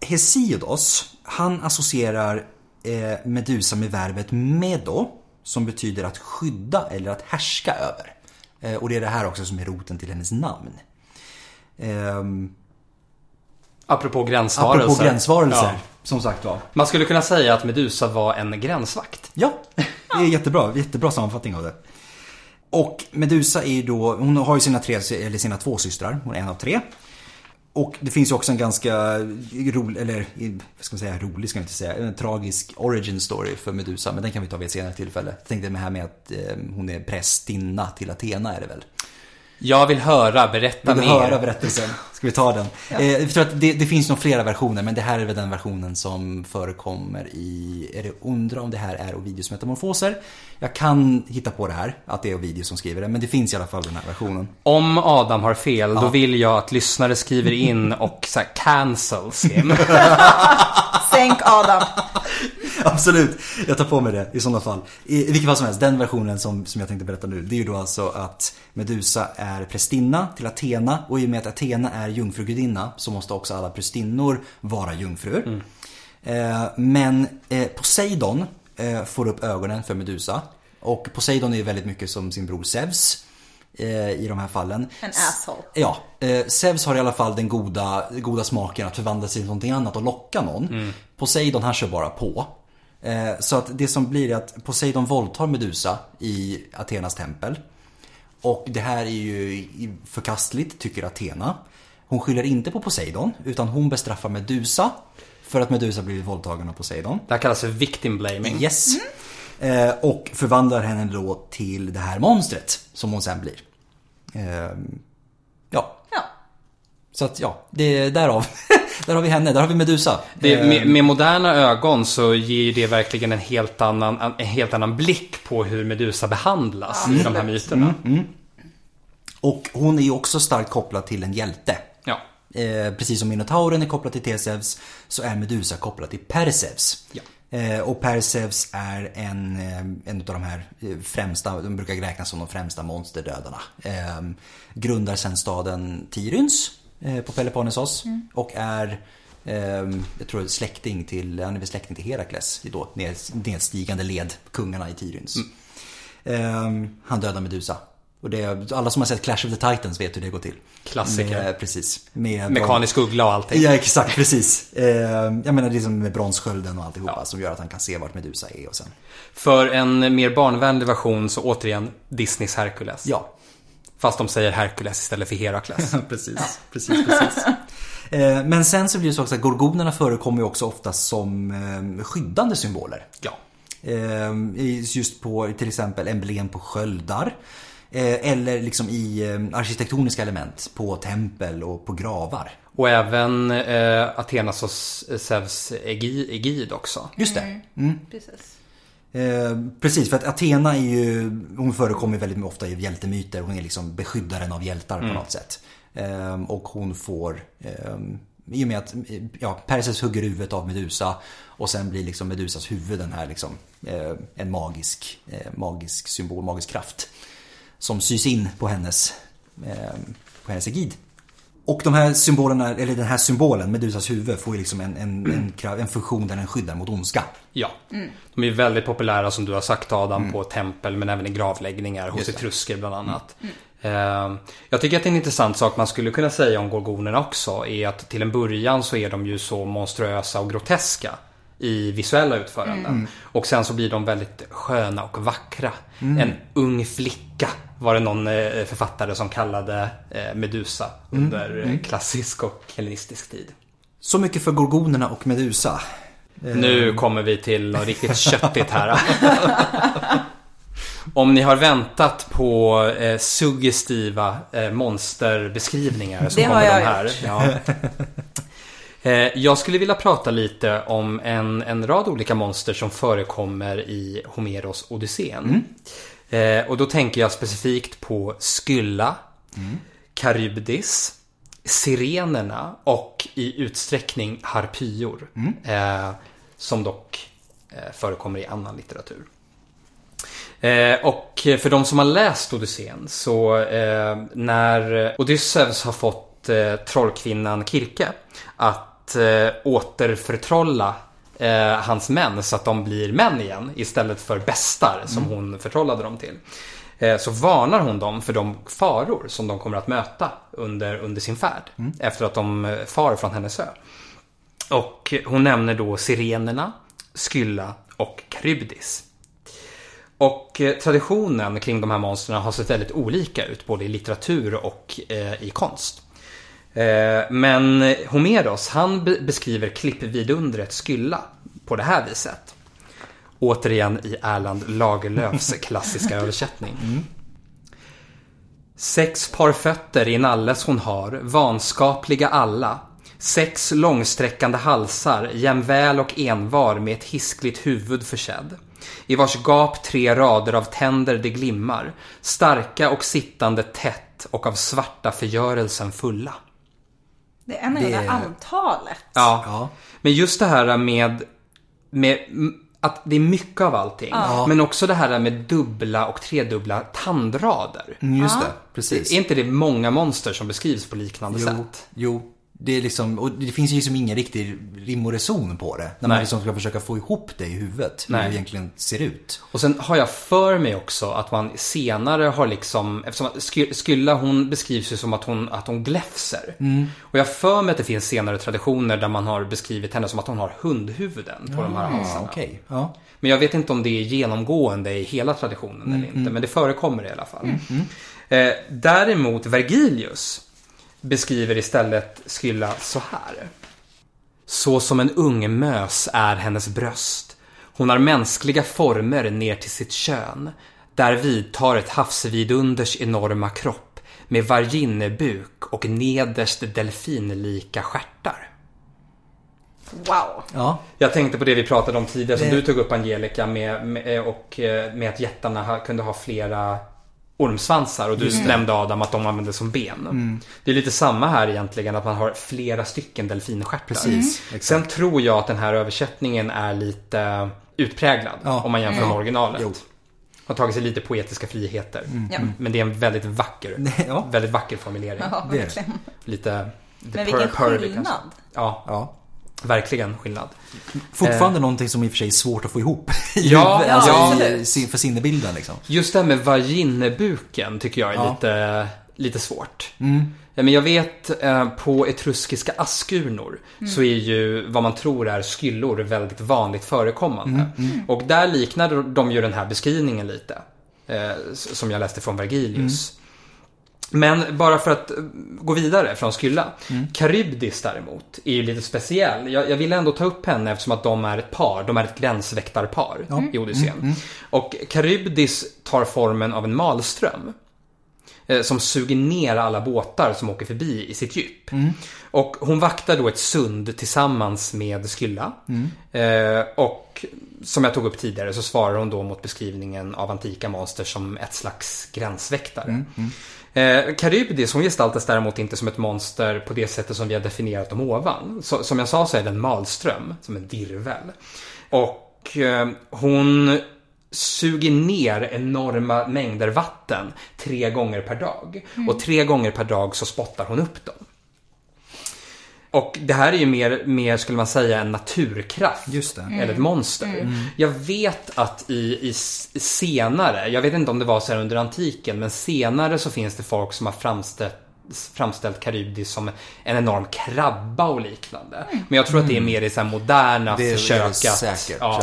Hesiodos, han associerar eh, Medusa med verbet medo. som betyder att skydda eller att härska över. Eh, och det är det här också som är roten till hennes namn. Ehm, Apropå gränsvarelser. apropå gränsvarelser, Ja. som sagt var. Man skulle kunna säga att Medusa var en gränsvakt. Ja, det är jättebra. Jättebra sammanfattning av det. Och Medusa är ju då, hon har ju sina, tre, eller sina två systrar, hon är en av tre. Och det finns ju också en ganska rolig, eller vad ska man säga, rolig ska jag inte säga, en tragisk origin story för Medusa. Men den kan vi ta vid ett senare tillfälle. Jag tänkte det här med att eh, hon är prästinna till Athena är det väl? Jag vill höra, berätta Vill du mer. höra berättelsen? Ska vi ta den? Eh, jag tror att det, det finns nog flera versioner men det här är väl den versionen som förekommer i, är det undra om det här är Ovidius metamorfoser? Jag kan hitta på det här, att det är Ovidius som skriver det, men det finns i alla fall den här versionen. Om Adam har fel, då vill jag att lyssnare skriver in och så här, cancels him. Sänk Adam. Absolut, jag tar på mig det i sådana fall. I, i vilket fall som helst, den versionen som, som jag tänkte berätta nu, det är ju då alltså att Medusa är prästinna till Athena och i och med att Athena är jungfrugudinna så måste också alla prästinnor vara jungfrur. Eh, men eh, Poseidon eh, får upp ögonen för Medusa och Poseidon är ju väldigt mycket som sin bror Zeus eh, i de här fallen. En asshole. Ja, eh, Zeus har i alla fall den goda, goda smaken att förvandla sig till någonting annat och locka någon. Poseidon han kör bara på. Eh, så att det som blir är att Poseidon våldtar Medusa i Athenas tempel. Och det här är ju förkastligt, tycker Athena. Hon skyller inte på Poseidon, utan hon bestraffar Medusa för att Medusa blivit våldtagen av Poseidon. Det här kallas för victim blaming. Yes. Eh, och förvandlar henne då till det här monstret som hon sen blir. Ehm, ja, Ja. Så att ja, det, därav, där har vi henne, där har vi Medusa. Det, med, med moderna ögon så ger ju det verkligen en helt annan, en helt annan blick på hur Medusa behandlas i de här myterna. och hon är ju också starkt kopplad till en hjälte. Ja. Eh, precis som Minotauren är kopplad till Theseus så är Medusa kopplad till Perseus. Ja. Eh, och Perseus är en, eh, en av de här eh, främsta, de brukar räknas som de främsta monsterdödarna. Eh, grundar sen staden Tiryns på Peloponnesos och är eh, jag tror släkting till, han är väl släkting till Herakles i då ned, nedstigande led, kungarna i Tiryns. Eh, han dödar Medusa. Och det, alla som har sett Clash of the Titans vet hur det går till. Klassiker. Med, precis. Med Mekanisk uggla och allting. Ja, exakt, precis. Eh, jag menar det är som med bronsskölden och alltihopa som gör att han kan se vart Medusa är och sen. För en mer barnvänlig version så återigen Disneys Hercules. Ja, Fast de säger Hercules istället för Herakles. precis, precis, precis. Eh, Men sen så blir det så också att gorgonerna förekommer ju också ofta som eh, skyddande symboler. ja. Eh, Just på till exempel emblem på sköldar. Eller liksom i arkitektoniska element på tempel och på gravar. Och även eh, Athenas och Zeus Egi- Egid också. Just det. Precis. Eh, precis, för att Athena är ju, hon förekommer väldigt ofta i hjältemyter. Hon är liksom beskyddaren av hjältar på något sätt. Eh, och hon får, eh, i och med att ja, Perseus hugger huvudet av Medusa och sen blir liksom Medusas huvud den här liksom, eh, en magisk, eh, magisk symbol, magisk kraft. Som sys in på hennes, eh, på hennes egid. Och de här symbolerna, eller den här symbolen, Medusas huvud, får ju liksom en, en, en, krav- en funktion där den skyddar mot ondska. Ja. De är väldigt populära som du har sagt Adam på tempel men även i gravläggningar hos det. etrusker bland annat. Eh, Jag tycker att en intressant sak man skulle kunna säga om gorgonerna också är att till en början så är de ju så monstruösa och groteska i visuella utföranden. Och sen så blir de väldigt sköna och vackra. En ung flicka var det någon eh, författare som kallade eh, Medusa under eh, klassisk och hellenistisk tid. Så mycket för gorgonerna och Medusa. Nu kommer vi till något riktigt köttigt här. Om ni har väntat på eh, suggestiva eh, monsterbeskrivningar så Det har kommer jag de här. Ja. Eh, jag skulle vilja prata lite om en, en rad olika monster som förekommer i Homeros Odysseen. Eh, och då tänker jag specifikt på Skylla, Charybdis, Sirenerna och i utsträckning Harpyor. Eh, som dock eh, förekommer i annan litteratur. Eh, och för de som har läst Odysseen så eh, när Odysseus har fått eh, trollkvinnan Kirke att återförtrolla eh, hans män så att de blir män igen istället för bestar som hon förtrollade dem till. Eh, så varnar hon dem för de faror som de kommer att möta under, under sin färd efter att de eh, far från hennes ö. Och hon nämner då sirenerna, Skylla och Charybdis. Och eh, traditionen kring de här monstren har sett väldigt olika ut både i litteratur och eh, i konst. Eh, men Homeros han be- beskriver klippvidundret Skylla på det här viset. Återigen i Erland Lagerlöfs klassiska översättning. Sex par fötter i nalles hon har, vanskapliga alla. Sex långsträckande halsar, jämväl och envar med ett hiskligt huvud försedd. I vars gap tre rader av tänder det glimmar, starka och sittande tätt och av svarta förgörelsen fulla. Det är ännu det Det- antalet. Ja. Ja. Men just det här med, med att det är mycket av allting. Men också det här med dubbla och tredubbla tandrader. Mm, Just det, precis. Är inte det många monster som beskrivs på liknande Jo, sätt? jo. Det är liksom, och det finns ju liksom ingen riktig rim och reson på det. När man liksom ska försöka få ihop det i huvudet. Hur Nej. det egentligen ser ut. Och sen har jag för mig också att man senare har liksom, eftersom Skylla hon beskrivs ju som att hon, att hon gläfser. Och jag för mig att det finns senare traditioner där man har beskrivit henne som att hon har hundhuvuden på de här Ja, halsarna. okej. Ja. Men jag vet inte om det är genomgående i hela traditionen eller inte. Men det förekommer i alla fall. Eh, däremot Vergilius beskriver istället Skylla så här. Så som en ung mös är hennes bröst. Hon har mänskliga former ner till sitt kön. Där vidtar ett havsvidunders enorma kropp med varginnebuk och nederst delfinlika stjärtar. Wow. Ja. Jag tänkte på det vi pratade om tidigare som Det- du tog upp Angelica med, med, och eh, med att jättarna kunde ha flera ormsvansar och du nämnde Adam att de användes som ben. Mm. Det är lite samma här egentligen att man har flera stycken delfinstjärtar. Precis, Mm. Sen tror jag att den här översättningen är lite utpräglad Ja. om man jämför med originalet. Jo. Har tagit sig lite poetiska friheter. Ja. Men det är en väldigt vacker, Ja. väldigt vacker formulering. Ja. Lite, Men vilken per- skillnad. Ja, ja. Verkligen skillnad. Fortfarande någonting som i och för sig är svårt att få ihop. Ja, huvudet, alltså ja, för sinnebilden liksom. Just det här med vaginnebuken tycker jag är Ja. lite, lite svårt. Mm. Ja, Men jag vet eh, på etruskiska askurnor så är ju vad man tror är skyllor väldigt vanligt förekommande. Och där liknar de ju den här beskrivningen lite. Eh, som jag läste från Vergilius. Men bara för att eh, gå vidare från Skylla. Charybdis däremot är ju lite speciell. Jag, jag vill ändå ta upp henne eftersom att de är ett par. De är ett gränsväktarpar i Odysseen. Och Charybdis tar formen av en malström. eh, Som suger ner alla båtar som åker förbi i sitt djup. Och hon vaktar då ett sund tillsammans med Skylla. Eh, och som jag tog upp tidigare så svarar hon då mot beskrivningen av antika monster som ett slags gränsväktare. Eh, Karybdis, hon gestaltas däremot inte som ett monster på det sättet som vi har definierat dem ovan. Så, som jag sa så är det en malström, som en virvel. Och eh, hon suger ner enorma mängder vatten tre gånger per dag. Och tre gånger per dag så spottar hon upp dem. Och det här är ju mer, mer skulle man säga, en naturkraft. Just det. Eller ett monster. Jag vet att i, i senare, jag vet inte om det var så här under antiken, men senare så finns det folk som har framställt framställt Charybdis som en enorm krabba och liknande. Men jag tror att det är mer i så här moderna Det är försök att... säkert, ja.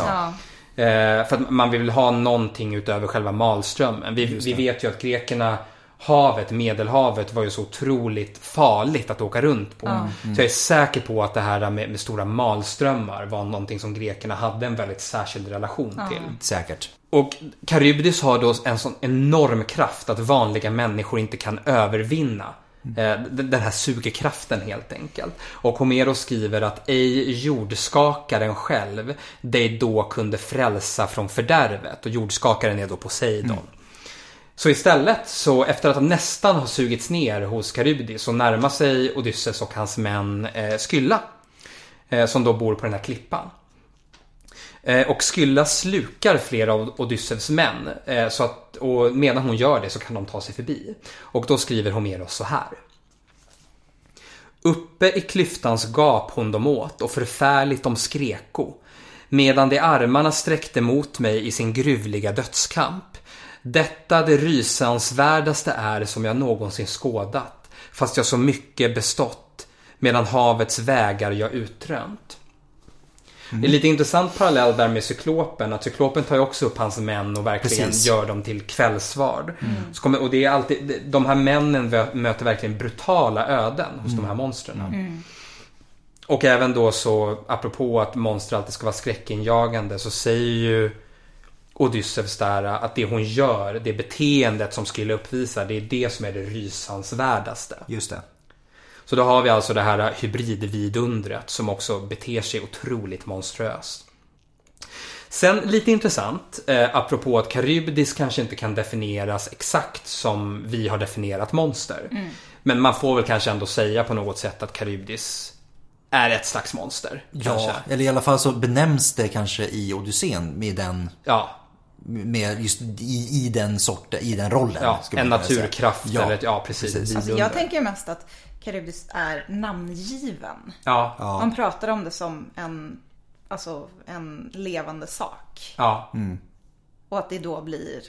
Ja. Eh, för att man vill ha någonting utöver själva malströmmen. Vi, vi vet ju att grekerna, havet, medelhavet var ju så otroligt farligt att åka runt på. Så jag är säker på att det här med, med stora malströmmar var någonting som grekerna hade en väldigt särskild relation till. Säkert. Och Charybdis har då en sån enorm kraft att vanliga människor inte kan övervinna. Eh, d- Den här sugekraften helt enkelt. Och Homeros skriver att ej jordskakaren själv dig då kunde frälsa från fördärvet. Och jordskakaren är då Poseidon. Så istället så efter att han nästan har sugits ner hos Karybdis, så närmar sig Odysseus och hans män eh, Skylla. Eh, som då bor på den här klippan. Eh, Och Skylla slukar flera av Odysseus män. eh, Så att, och medan hon gör det så kan de ta sig förbi. Och då skriver Homeros så här. Uppe i klyftans gap hon dem åt och förfärligt de skreko. medan de armarna sträckte mot mig i sin gruvliga dödskamp. Detta det rysansvärdaste är som jag någonsin skådat, fast jag så mycket bestått, medan havets vägar jag utrönt. Det är lite intressant parallell där med cyklopen. Att cyklopen tar ju också upp hans män och verkligen Precis. gör dem till kvällsvard. Så kommer, och det är alltid, de här männen möter verkligen brutala öden hos de här monstren. Och även då så, apropå att monster alltid ska vara skräckinjagande, så säger ju Odysseus där att det hon gör, det beteendet som Skylla uppvisar, det är det som är det rysansvärdaste. Just det. Så då har vi alltså det här hybridvidundret som också beter sig otroligt monströst. Sen lite intressant, eh, apropå att Charybdis kanske inte kan definieras exakt som vi har definierat monster. Men man får väl kanske ändå säga på något sätt att Charybdis är ett slags monster. Kanske. Ja, eller i alla fall så benämns det kanske i Odysseen med den Ja, med just i, i den sorten, i den rollen. ja en säga. naturkraft Ja, eller ja precis. precis. Alltså, jag tänker mest att Charybdis är namngiven. Ja, Ja. Man pratar om det som en, alltså, en levande sak. ja. Och att det då blir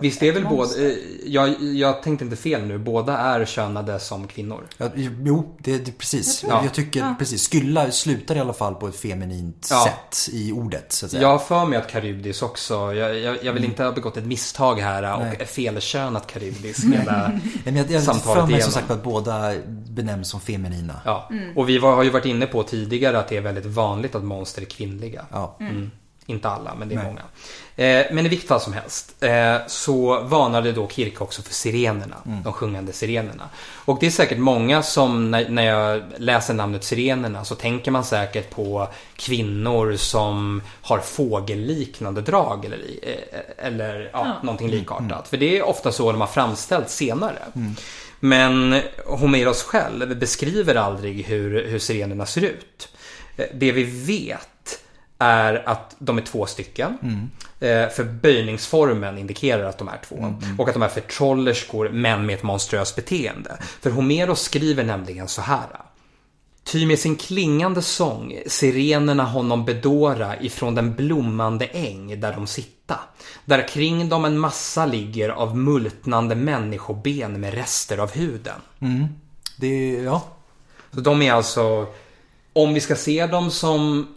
Visst är ett väl båda, monster. eh, jag, jag tänkte inte fel nu, båda är könade som kvinnor. Ja, jo, det, det precis. Jag Jag, tycker Ja. precis. Skylla slutar i alla fall på ett feminint Ja. sätt i ordet. Så att säga. Jag har för mig att Charybdis också, jag, jag, jag vill inte ha begått ett misstag här Mm. Nej. och felkönat Charybdis hela Nej, men jag jag har samtalet för mig som sagt att båda benämns som feminina. Ja, och vi var, har ju varit inne på tidigare att det är väldigt vanligt att monster är kvinnliga. Ja. Mm. Inte alla, men det är Nej. många. Eh, men i vilket fall som helst eh, så varnade då Kirke också för sirenerna. Mm. De sjungande sirenerna. Och det är säkert många som när, när jag läser namnet sirenerna så tänker man säkert på kvinnor som har fågelliknande drag eller, eh, eller ja, någonting likartat. För det är ofta så de har framställts senare. Men Homeros själv beskriver aldrig hur, hur sirenerna ser ut. Eh, Det vi vet är att de är två stycken. Eh, För böjningsformen indikerar att de är två. Och att de är förtrollerskor men med ett monströst beteende. För Homeros skriver nämligen så här. Ty med sin klingande sång sirenerna honom bedåra ifrån den blommande äng där de sitta. Där kring dem en massa ligger av multnande människoben med rester av huden. Det, ja. Så de är alltså, om vi ska se dem som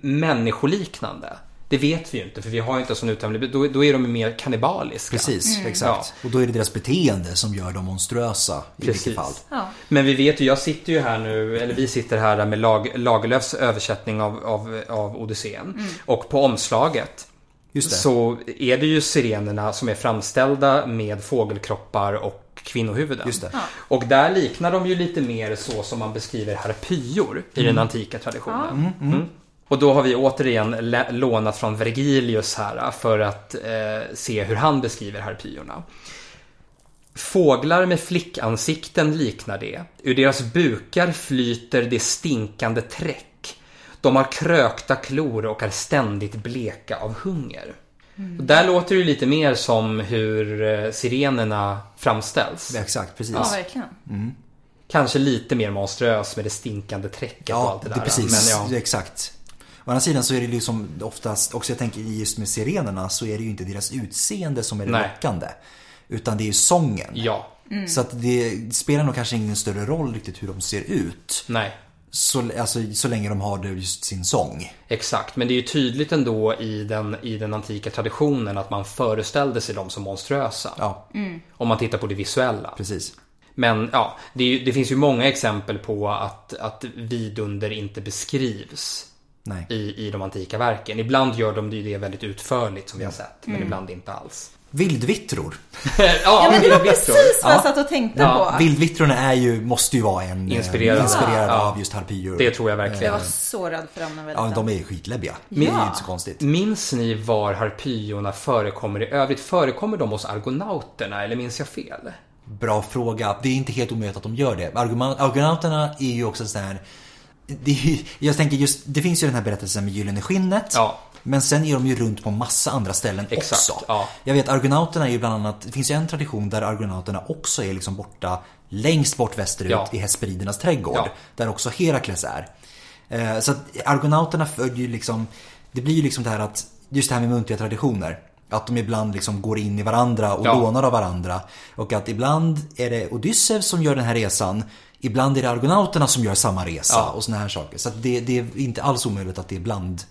människoliknande. Det vet vi ju inte för vi har ju inte sån uttömlig, då, då är de mer kannibaliska. Precis, exakt. Och då är det deras beteende som gör dem monströsa i Precis. vilket fall. Ja. Men vi vet ju, jag sitter ju här nu, eller vi sitter här med Lag, Lagerlöfs översättning av, av, av Odysseen. Och på omslaget Just det. så är det ju sirenerna som är framställda med fågelkroppar och kvinnohuvuden. Just det. Ja. Och där liknar de ju lite mer så som man beskriver harpyor i den antika traditionen. Mm. Och då har vi återigen lånat från Vergilius här för att eh, se hur han beskriver harpyorna. Fåglar med flickansikten liknar det. Ur deras bukar flyter det stinkande träck. De har krökta klor och är ständigt bleka av hunger. Och där låter det lite mer som hur eh, sirenerna framställs. Exakt, precis. ja, verkligen. Kanske lite mer monströs med det stinkande träcket och Ja, allt det det där. är precis. Men ja, Det är exakt. Å andra sidan så är det liksom oftast, också jag tänker just med sirenerna så är det ju inte deras utseende som är det Nej. lockande. Utan det är sången. ja, Så att det spelar nog kanske ingen större roll riktigt hur de ser ut. nej. Så, alltså, så länge de har det just sin sång. Exakt, men det är ju tydligt ändå i den, i den antika traditionen att man föreställde sig dem som monströsa. Ja, Om man tittar på det visuella. precis. Men ja, det, är, ju- det finns ju många exempel på att, att vidunder inte beskrivs Nej. i, i de antika verken. Ibland gör de det väldigt utförligt som vi har sett, men ibland inte alls. Vildvittror. ja, Ja, men det var precis vad jag Ja. satt och tänkte Ja, på. Vildvittrorna är ju, måste ju vara en eh, Inspirerad. inspirerad Ja. av just harpyor. Det tror jag Jag verkligen. var så rädd för dem när jag var Ja, de är skitläbbiga. Det är ju Ja. inte så konstigt. Minns ni var harpyorna förekommer i övrigt? Förekommer de hos argonauterna eller minns jag fel? Bra fråga. Det är inte helt omöjligt att de gör det. Argonauterna är ju också sån här... Det jag tänker just, det finns ju den här berättelsen med Gyllene skinnet. Ja. Men sen är de ju runt på massa andra ställen Exakt, också. ja. Jag vet Argonauterna är ju bland annat, det finns ju en tradition där Argonauterna också är liksom borta längst bort västerut Ja. i Hesperidernas trädgård. Där också Herakles är. Eh, Så att Argonauterna följer ju liksom det blir ju liksom det här att, just det här med muntliga traditioner. Att de ibland liksom går in i varandra och Ja. lånar av varandra. Och att ibland är det Odysseus som gör den här resan. Ibland är det Argonauterna som gör samma resa Ja. och såna här saker. Så det, det är inte alls omöjligt att det är bland,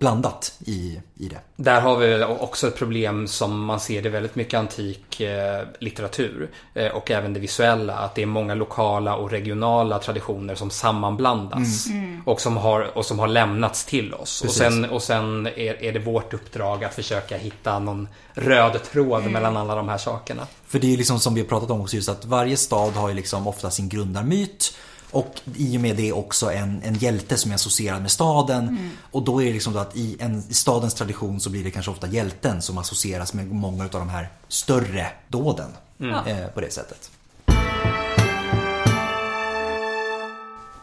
blandat i, i det. Där har vi också ett problem som man ser i väldigt mycket antik eh, litteratur eh, och även det visuella. Att det är många lokala och regionala traditioner som sammanblandas och, som har, och som har lämnats till oss. Och Precis. sen, och sen är, är det vårt uppdrag att försöka hitta någon röd tråd mellan alla de här sakerna. För det är liksom som vi har pratat om också just att varje stad har ju liksom ofta sin grundarmyt. Och i och med det också en, en hjälte som är associerad med staden. Och då är det liksom att i, en, i stadens tradition så blir det kanske ofta hjälten som associeras med många av de här större dåden. Eh, på det sättet.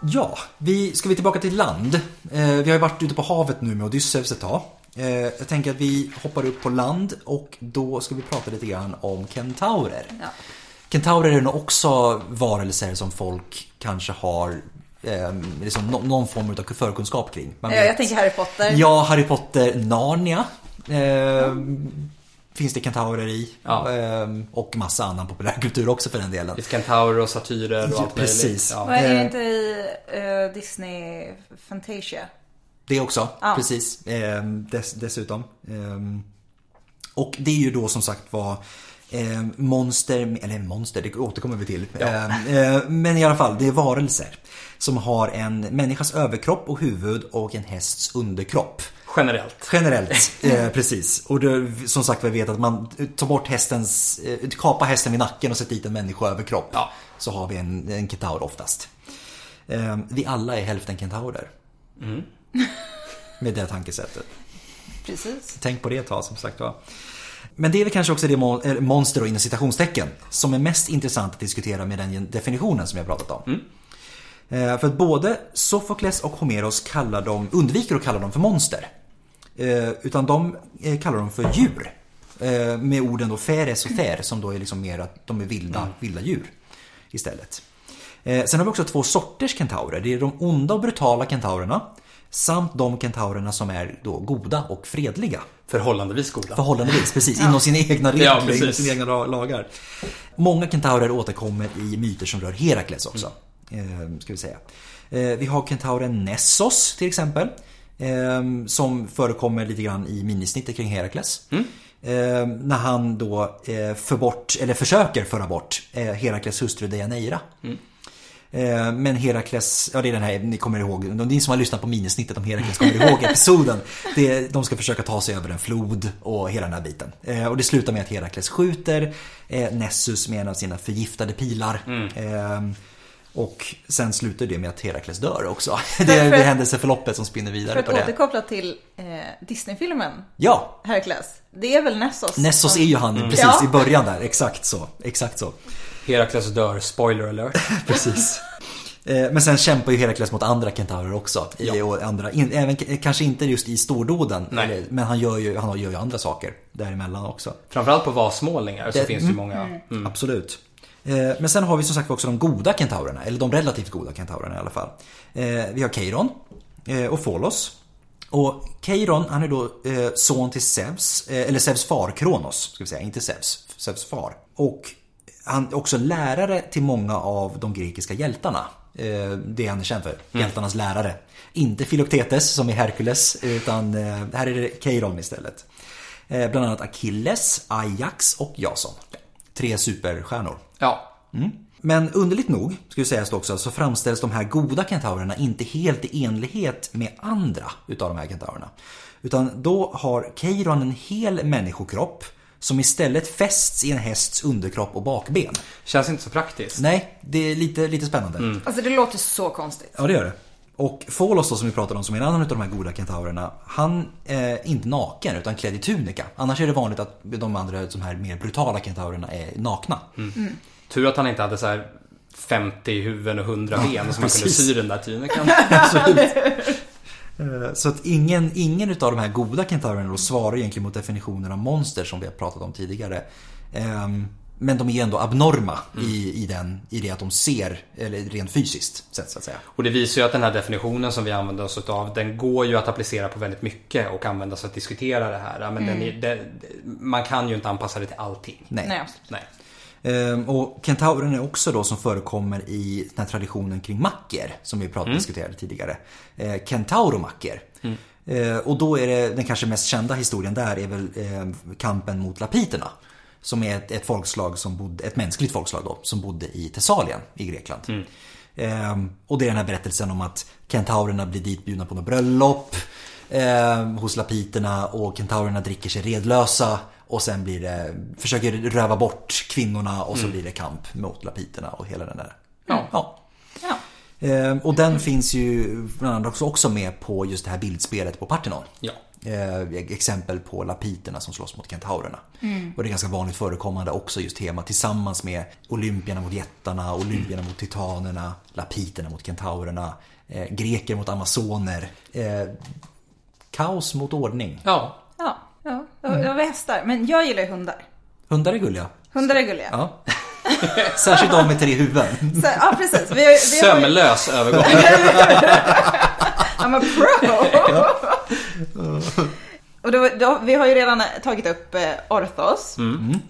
Ja, vi, ska vi tillbaka till land. Eh, vi har ju varit ute på havet nu med Odysseus ett tag. Eh, jag tänker att vi hoppar upp på land och då ska vi prata lite grann om kentaurer. Ja. Kentaurer är nog också varelser som folk kanske har eh, liksom nå- någon form av förkunskap kring. Man Ja, vet- jag tänker Harry Potter. Ja, Harry Potter, Narnia. Eh, Finns det kentaurer i. Ja. Eh, och massa annan populärkultur också för den delen. Det är kentaurer och satyrer och allt precis. Ja. Vad är det Eh. inte i eh, Disney Fantasia? Det också, Ja. precis. Eh, dess, dessutom. Eh, och det är ju då som sagt var eh, monster, eller monster, det återkommer vi till. Eh, eh, men i alla fall, det är varelser. Som har en människas överkropp och huvud och en hästs underkropp. Generellt. Generellt, eh, precis. Och det, som sagt vi vet att man tar bort hästens, eh, kapar hästen vid nacken och sätter dit en människoöverkropp. Ja. Så har vi en, en kentaur oftast. Eh, vi alla är hälften kentaurer. Med det tankesättet. Precis. Tänk på det ett tag som sagt var. Men det är väl kanske också det monster och inom citationstecken som är mest intressant att diskutera med den definitionen som jag pratat om. Eh, För att både Sofokles och Homeros kallar dem, undviker att kalla dem för monster. Eh, Utan de eh, kallar dem för djur. Med orden då feres och ther som då är liksom mer att de är vilda, vilda djur istället. Sen har vi också två sorters kentaurer. Det är de onda och brutala kentaurerna samt de kentaurerna som är då goda och fredliga. Förhållandevis goda. Förhållandevis, precis. Inom sina egna regler, Ja, inom sina egna la- lagar. Många kentaurer återkommer i myter som rör Herakles också. Eh, ska vi säga. Eh, vi har kentauren Nessos till exempel. Eh, som förekommer lite grann i minisnittet kring Herakles. Eh, när han då eh, för bort, eller försöker föra bort Herakles hustru Deianeira. Eh, Men Herakles, ja det är den här, ni kommer ihåg, ni som har lyssnat på minisnittet om Herakles kommer ihåg episoden. Det, de ska försöka ta sig över en flod och hela den här biten. Eh, Och det slutar med att Herakles skjuter eh, Nessus med en av sina förgiftade pilar. Eh, Och sen slutar det med att Herakles dör också. Det är händelseförloppet som spinner För vidare att på det. återkoppla till eh, Disney-filmen Ja, Hercules. Det är väl Nessos? Nessos som- är ju han precis Ja. i början där, exakt så. Exakt så. Herakles dör, spoiler alert. Precis. Eh, Men sen kämpar ju Herakles mot andra kentaurer också. I, Ja. och andra, även, kanske inte just i stordåden. Nej. Eller, men han gör, ju, han gör ju andra saker däremellan också. Framförallt på vasmålningar så Det- finns det ju många. Mm. Absolut. Eh, Men sen har vi som sagt också de goda kentaurerna. Eller de relativt goda kentaurerna i alla fall. Eh, Vi har Keiron och Folos. Och Keiron han är då son till Zeus, eller Zeus far, Kronos ska vi säga, inte Zeus, Zeus far. Och han är också lärare till många av de grekiska hjältarna. Eh, Det han är känd för, hjältarnas lärare. Inte Filoktetes som är Herkules, utan eh, här är det Keiron istället. Eh, Bland annat Achilles, Ajax och Jason. Tre superstjärnor. Ja. Men underligt nog, ska ju sägas också, så framställs de här goda kentaurerna inte helt i enlighet med andra utav de här kentaurerna. Utan då har Keiron en hel människokropp som istället fästs i en hästs underkropp och bakben. Känns inte så praktiskt. Nej, det är lite, lite spännande. Alltså det låter så konstigt. Ja, det gör det. Och Folos då som vi pratade om som är en annan av de här goda kentaurerna. Han är inte naken utan klädd i tunika. Annars är det vanligt att de andra, de här mer brutala kentaurerna är nakna. Tur att han inte hade så här 50 huvuden och 100 ben så man kunde sy den där tunikan. Eh, Så att ingen, ingen utav de här goda kentaurerna svarar egentligen mot definitionen av monster som vi har pratat om tidigare. Ehm, Men de är ändå abnorma i, i, den, i det att de ser, eller rent fysiskt sett så att säga. Och det visar ju att den här definitionen som vi använder oss av den går ju att applicera på väldigt mycket och användas för att diskutera det här. Men den är, det, man kan ju inte anpassa det till allting. Nej. Nej, absolut. Nej. Ehm, och kentauren är också då som förekommer i den här traditionen kring macker som vi pratade diskuterade tidigare. Eh, Kentauromacker. Eh, och då är det den kanske mest kända historien där är väl eh, kampen mot lapiterna. Som är ett, ett folkslag som bodde, ett mänskligt folkslag då, som bodde i Thessalien i Grekland. Ehm, och det är den här berättelsen om att kentaurerna blir ditbjudna på något bröllop eh, hos lapiterna och kentaurerna dricker sig redlösa och sen blir det, försöker röva bort kvinnorna och så blir det kamp mot lapiterna och hela den där. Ja. ja. Ja. Ehm, och den finns ju bland annat också, också med på just det här bildspelet på Parthenon. Ja. Eh, exempel på lapiterna som slåss mot kentaurerna. Och det är ganska vanligt förekommande också just tema tillsammans med olympierna mot jättarna, olympierna mot titanerna, lapiterna mot kentaurerna, eh, greker mot amazoner. Eh, kaos mot ordning. Ja. Ja, ja. Då har vi hästar. Men jag gillar ju hundar. Hundar är gulliga. Hundar är gulliga. Ja. Särskilt de med tre huvuden. Så, ja, precis. Vi, har- vi har, Sömlös övergång. I'm a pro! Och då, då, vi har ju redan tagit upp eh, Orthos.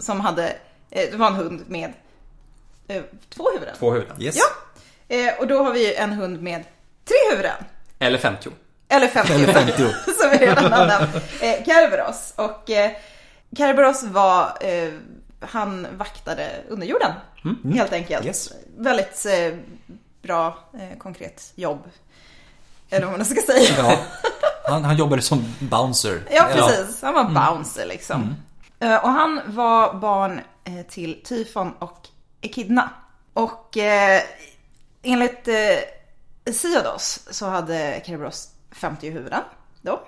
Som hade, eh, det var en hund med eh, två huvuden. Två huvuden. Yes. Ja. Och då har vi ju en hund med tre huvuden. Eller 50. Eller 50 Eller huvuden. 50. som vi redan nämnt. Eh, Kerberos. Och eh, Kerberos var, eh, han vaktade underjorden. Helt enkelt. Yes. Väldigt eh, bra, eh, konkret jobb. Eller vad man ska säga. Ja. Han, han jobbade som bouncer. Ja, precis. Han var bouncer liksom. Eh, Och han var barn eh, till Tyfon och Echidna. Och eh, enligt eh, Siodos så hade Kerberos 50 huvuden då.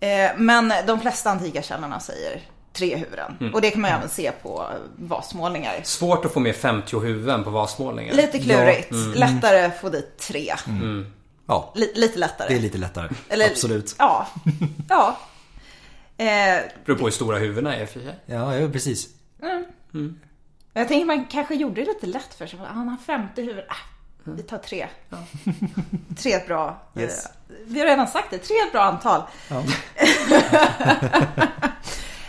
Eh, men de flesta antika källorna säger tre huvuden. Och det kan man ju även se på vasmålningar. Svårt att få med 50 huvuden på vasmålningen. Lite klurigt. Lättare att få dit tre. Ja, Li- lite lättare. det är lite lättare. Eller- Absolut. Ja. ja. Eh, Beror på hur stora huvudena är för sig. Ja, ja precis. Jag tänker man kanske gjorde det lite lätt för sig. Han har 50 huvud. Äh, vi tar tre. Tre är bra. Yes. eh, Vi har redan sagt det, tre är ett bra antal.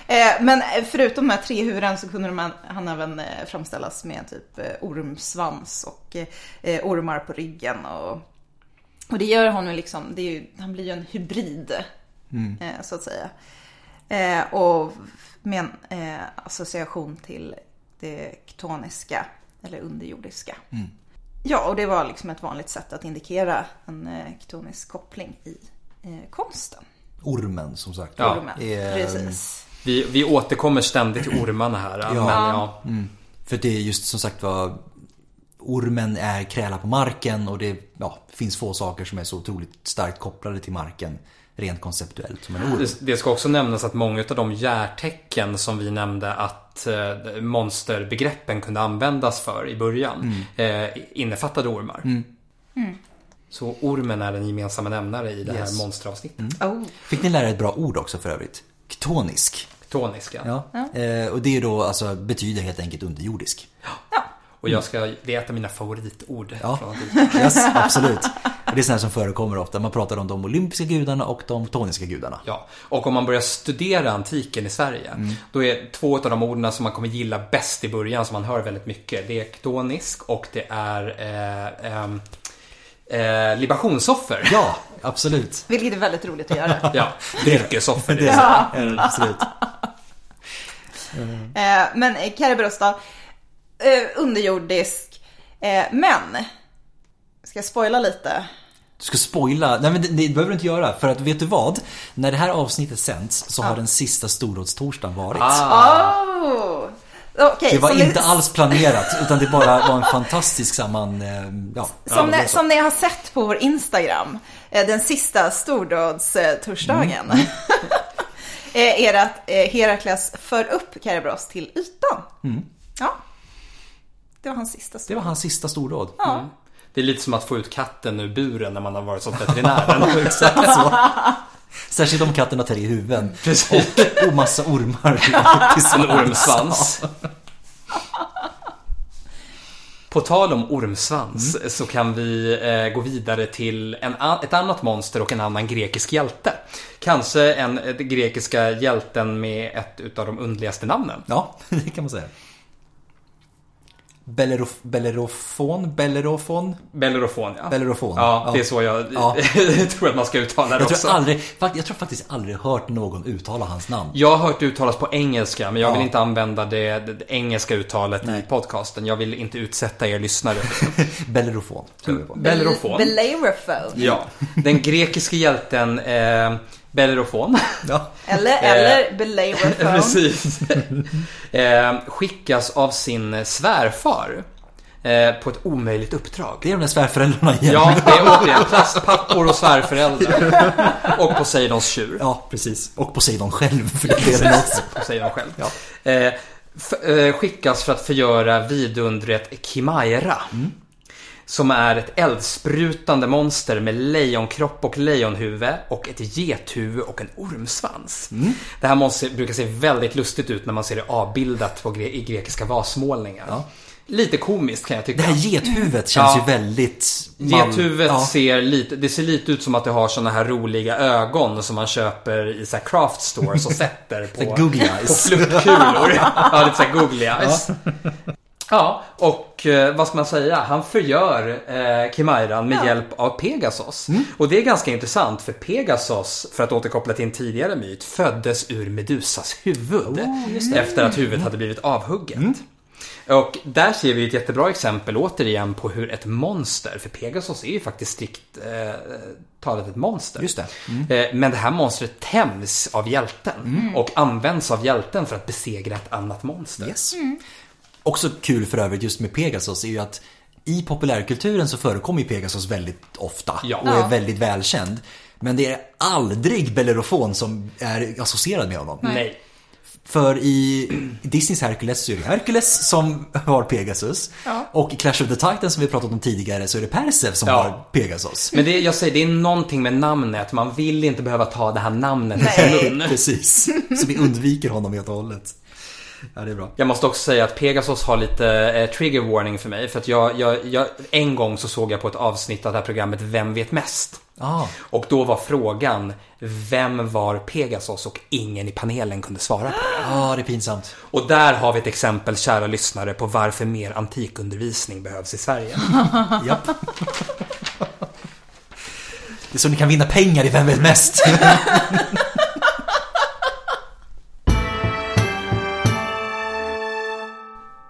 Eh, Men förutom de här tre huvuden så kunde man, han även eh, framställas med typ eh, ormsvans och eh, ormar på ryggen. Och, och det gör honom liksom, ju, han blir ju en hybrid eh, så att säga. Eh, och med en eh, association till det ktoniska eller underjordiska. Ja, och det var liksom ett vanligt sätt att indikera en eh, ktonisk koppling i eh, konsten. Ormen som sagt. Ja. Ormen. eh, Precis. Vi, vi återkommer ständigt till ormarna här. Men, ja. För det är just som sagt var Ormen är kräla på marken och det ja, finns få saker som är så otroligt starkt kopplade till marken rent konceptuellt som en orm. Det, det ska också nämnas att många av de järtecken som vi nämnde att eh, monsterbegreppen kunde användas för i början eh, innefattade ormar. Så ormen är den gemensamma nämnare i det här Yes. monsteravsnittet. Oh. Fick ni lära er ett bra ord också för övrigt? Ktonisk. Toniska. Ja. Eh, och det är då alltså betyder helt enkelt underjordisk. Och jag ska, det är ett av mina favoritord. Ja. Från antiken. Yes, absolut. Och det är sådana som förekommer ofta. Man pratar om de olympiska gudarna och de ktoniska gudarna. Ja, och om man börjar studera antiken i Sverige, då är två av de orden som man kommer gilla bäst i början, som man hör väldigt mycket, det är ktonisk och det är eh, ehm, eh, libationsoffer. Ja, absolut. Vilket är väldigt roligt att göra. Ja, dryckesoffer. Det är, Ja. är det absolut. Eh, men eh, Kerberos då, eh, underjordisk. Eh, men, ska jag spoila lite? Du ska spoila. Nej men det, det behöver du inte göra. För att vet du vad? När det här avsnittet sänds så har den sista storrådstorsdagen varit. Ah, Oh! Okej, Det var inte ni- alls planerat utan det bara var en fantastisk samman... eh, Ja, Som, ja, ni, som ni har sett på vår Instagram, eh, den sista stordådstorsdagen, Mm. eh, är det att Herakles för upp Kerberos till ytan. Ja. Det var hans sista Det stordåd. var hans sista stordåd. Ja. det är lite som att få ut katten ur buren när man har varit hos veterinären. Exakt så. Särskilt om katten har tre huvuden. Precis. Och massa ormar. En ormsvans. På tal om ormsvans så kan vi eh, gå vidare till en, ett annat monster och en annan grekisk hjälte. Kanske en, den grekiska hjälten med ett utav de underligaste namnen. Ja, det kan man säga. Bellerof, bellerofon? Bellerofon? Bellerofon, ja. Bellerofon. Ja, Ja. det är så jag Ja. tror att man ska uttala det Jag också. tror, aldrig, fakt- jag tror faktiskt aldrig hört någon uttala hans namn. Jag har hört det uttalas på engelska, men jag vill Ja. inte använda det, det engelska uttalet i podcasten. Jag vill inte utsätta er lyssnare. Bellerofon, tror vi på. Bellerofon. Bellerofon. Ja, den grekiska hjälten eh, Bellerofon. Ja. Eller, eller Bellerofon. Precis. eh, skickas av sin svärfar eh, på ett omöjligt uppdrag. Det är de där svärföräldrarna igen. Ja, det är återigen plastpappor och svärföräldrar. Och Poseidons tjur. Ja, precis. Och Poseidon själv för det delen också. Poseidon själv. Ja. Eh, eh, skickas för att förgöra vidundret Chimaira. Som är ett eldsprutande monster med lejonkropp och lejonhuvud och ett gethuvud och en ormsvans. Det här monstret brukar se väldigt lustigt ut när man ser det avbildat på gre- i grekiska vasmålningar. Ja. Lite komiskt kan jag tycka. Det här gethuvudet känns Ja. ju väldigt... man- Gethuvudet ja. ser lite, det ser lite ut som att det har såna här roliga ögon som man köper i så här craft stores och sätter på, googly på eyes. fluttkulor. ja, lite såhär googly eyes. Ja, och eh, vad ska man säga? Han förgör eh, Chimairan med hjälp av Pegasos. Mm. Och det är ganska intressant för Pegasos, för att återkoppla till en tidigare myt, föddes ur Medusas huvud. Oh, efter att huvudet hade blivit avhugget. Mm. Och där ser vi ett jättebra exempel återigen på hur ett monster, för Pegasus är ju faktiskt strikt eh, talat ett monster. Just det. Eh, men det här monstret tämjs av hjälten och används av hjälten för att besegra ett annat monster. Yes. Också kul för övrigt just med Pegasus är ju att i populärkulturen så förekommer ju Pegasus väldigt ofta Ja. och är väldigt välkänd. Men det är aldrig Bellerofon som är associerad med honom. Nej. För i Disneys Hercules så är det Hercules som har Pegasus. Ja. Och i Clash of the Titans som vi pratat om tidigare så är det Persev som Ja. har Pegasus. Men det, jag säger, det är någonting med namnet. Man vill inte behöva ta det här namnet i Nej. sin mun. Precis. Så vi undviker honom helt och hållet. Ja, det är bra. Jag måste också säga att Pegasus har lite eh, trigger warning för mig. För att jag, jag, jag, en gång så såg jag på ett avsnitt av det här programmet Vem vet mest? Ah, Och då var frågan Vem var Pegasus? Och ingen i panelen kunde svara på det. ah, det är pinsamt. Och där har vi ett exempel, kära lyssnare, på varför mer antikundervisning behövs i Sverige. Japp. Det är så ni kan vinna pengar i Vem vet mest?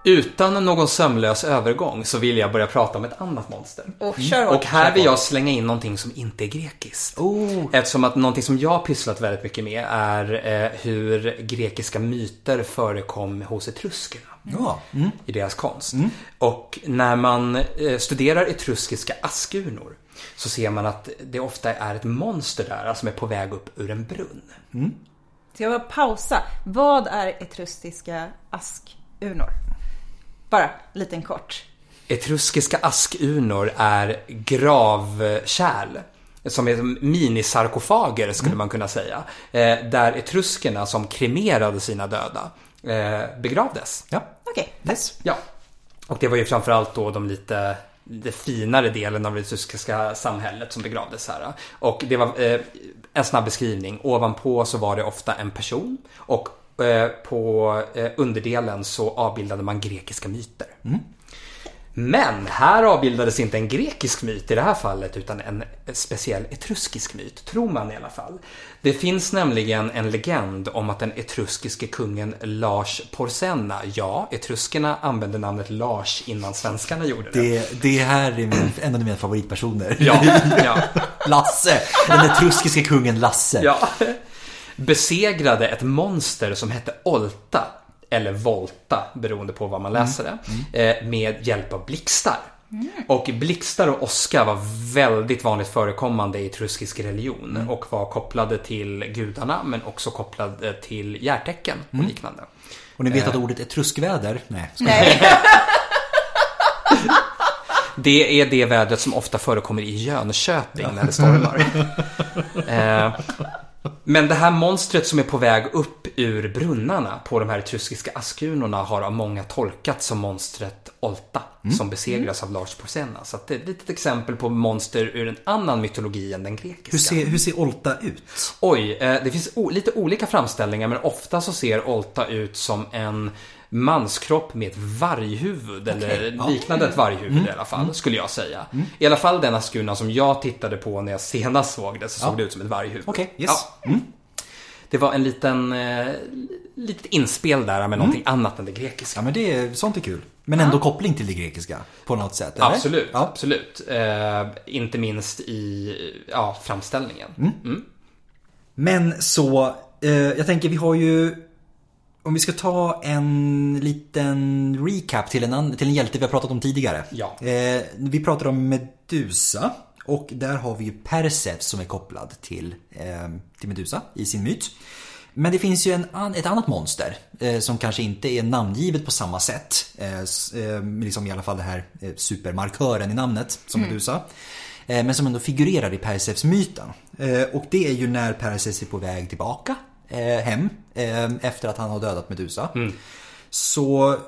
Utan någon sömlös övergång så vill jag börja prata om ett annat monster. Och kör hårt. Och här vill jag slänga in någonting som inte är grekiskt. Oh. Eftersom att någonting som jag har pysslat väldigt mycket med är eh, hur grekiska myter förekom hos etruskerna Ja. Mm. i deras konst. Och när man eh, studerar etruskiska askurnor så ser man att det ofta är ett monster där som är på väg upp ur en brunn. Ska jag bara pausa? Vad är etrustiska askurnor? Bara liten kort. Etruskiska askurnor är gravkärl. Som är minisarkofager skulle man kunna säga. Eh, där etruskerna som kremerade sina döda eh, begravdes. Ja. Okej. Yes. Ja. Och det var ju framförallt då de lite det finare delen av det etruskiska samhället som begravdes här. Och det var eh, en snabb beskrivning. Ovanpå så var det ofta en person och på eh, underdelen så avbildade man grekiska myter. Men här avbildades inte en grekisk myt i det här fallet utan en speciell etruskisk myt, tror man i alla fall. Det finns nämligen en legend om att den etruskiske kungen Lars Porsenna, ja, etruskerna använde namnet Lars innan svenskarna gjorde det. Det, det här är min, en av mina favoritpersoner. Ja, ja, Lasse. Den etruskiske kungen Lasse. ja. Besegrade ett monster som hette Olta, eller Volta, beroende på vad man läser det, eh, med hjälp av blixtar. Och blixtar och åska var väldigt vanligt förekommande i etruskisk religion och var kopplade till gudarna men också kopplade till hjärtecken och liknande. Och ni vet att ordet etruskväder, nej. Nej. Det är det vädret som ofta förekommer i Jönköping när det stormar. eh, Men det här monstret som är på väg upp ur brunnarna på de här etruskiska askrunorna har av många tolkats som monstret Olta som besegras av Lars Porsena. Så det är ett litet exempel på monster ur en annan mytologi än den grekiska. Hur ser, hur ser Olta ut? Oj, eh, det finns lite olika framställningar men ofta så ser Olta ut som en manskropp med ett varghuvud eller ja. liknande ett varghuvud i alla fall, skulle jag säga. I alla fall den askuna som jag tittade på när jag senast såg det så såg Ja. det ut som ett varghuvud. Okej, yes. Ja. Det var en liten, eh, litet inspel där med någonting annat än det grekiska. Ja men det, är- sånt är kul. Men ändå koppling till det grekiska på något sätt, eller? Absolut, Ja. absolut. Eh, inte minst i ja, framställningen. Mm. Men så, eh, jag tänker vi har ju om vi ska ta en liten recap till en, till en hjälte vi har pratat om tidigare. Ja. Eh, vi pratar om Medusa och där har vi ju Perseus som är kopplad till, eh, till Medusa i sin myt. Men det finns ju en, ett annat monster eh, som kanske inte är namngivet på samma sätt. Eh, eh, liksom i alla fall det här eh, supermarkören i namnet som Medusa. Eh, men som ändå figurerar i Perseus-myten. Eh, och det är ju när Perseus är på väg tillbaka hem eh, efter att han har dödat Medusa. Så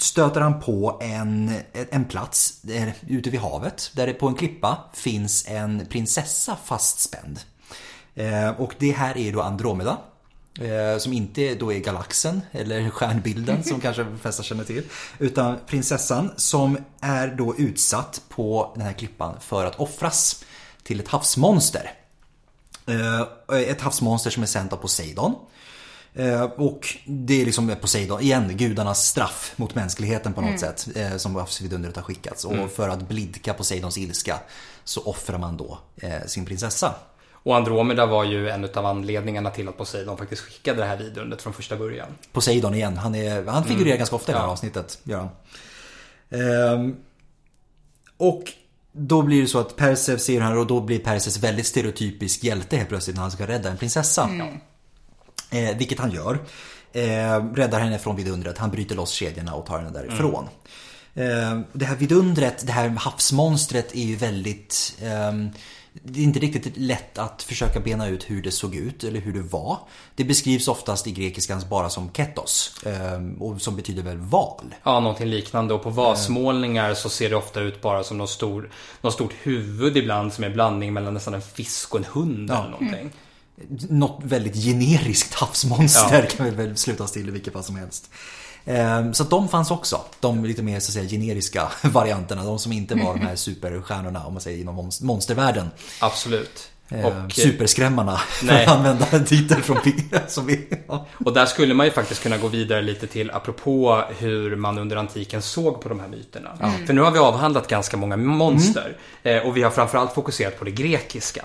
stöter han på en, en plats där, ute vid havet där det på en klippa finns en prinsessa fastspänd. Eh, och det här är då Andromeda. Eh, som inte då är galaxen eller stjärnbilden som kanske de flesta känner till. Utan prinsessan som är då utsatt på den här klippan för att offras till ett havsmonster. Eh, ett havsmonster som är sänt av Poseidon. Eh, Och det är liksom Poseidon, igen, gudarnas straff mot mänskligheten på något sätt. eh, Som havsvidundret har skickats. Och för att blidka Poseidons ilska så offrar man då eh, sin prinsessa. Och Andromeda var ju en av anledningarna till att Poseidon faktiskt skickade det här vidundret från första början. Poseidon igen, han, är, han figurerar ganska ofta i det här Ja. avsnittet. Gör han. Ehm, och då blir det så att Perseus ser här och då blir Perseus väldigt stereotypisk hjälte helt plötsligt när han ska rädda en prinsessa. Eh, vilket han gör. Eh, räddar henne från vidundret, han bryter loss kedjorna och tar henne därifrån. Eh, det här vidundret, det här havsmonstret är ju väldigt... ehm, det är inte riktigt lätt att försöka bena ut hur det såg ut eller hur det var. Det beskrivs oftast i grekiskans bara som ketos. ehm, och som betyder väl val. Ja, någonting liknande. Och på vasmålningar så ser det ofta ut bara som något, stor, något stort huvud ibland som är en blandning mellan nästan en fisk och en hund eller någonting. Något väldigt generiskt havsmonster kan vi väl sluta oss till i vilket fall som helst. Ehm, Så att de fanns också. De lite mer så att säga generiska varianterna. De som inte var de här superstjärnorna om man säger inom monst- monstervärlden. Absolut. Ehm, Och, Superskrämmarna för Nej. att använda en titel från som vi... Ja. och där skulle man ju faktiskt kunna gå vidare lite till apropå hur man under antiken såg på de här myterna. För nu har vi avhandlat ganska många monster. Eh, och vi har framförallt fokuserat på det grekiska.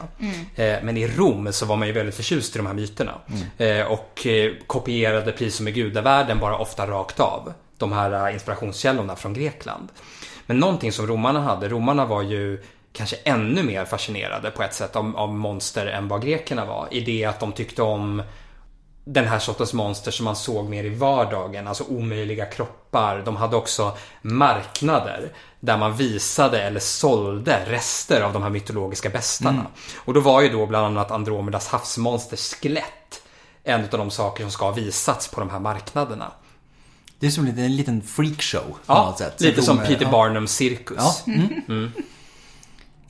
Eh, men i Rom så var man ju väldigt förtjust i de här myterna. Eh, och eh, kopierade precis som i gudavärlden bara ofta rakt av. De här eh, inspirationskällorna från Grekland. Men någonting som romarna hade, romarna var ju kanske ännu mer fascinerade på ett sätt av, av monster än vad grekerna var. I det att de tyckte om den här sortens monster som man såg mer i vardagen, alltså omöjliga kroppar. De hade också marknader där man visade eller sålde rester av de här mytologiska bestarna. Och då var ju då bland annat Andromedas havsmonsters skelett en av de saker som ska ha visats på de här marknaderna. Det är som en liten, en liten freakshow Ja, lite som Peter. Barnums cirkus. Ja. Mm.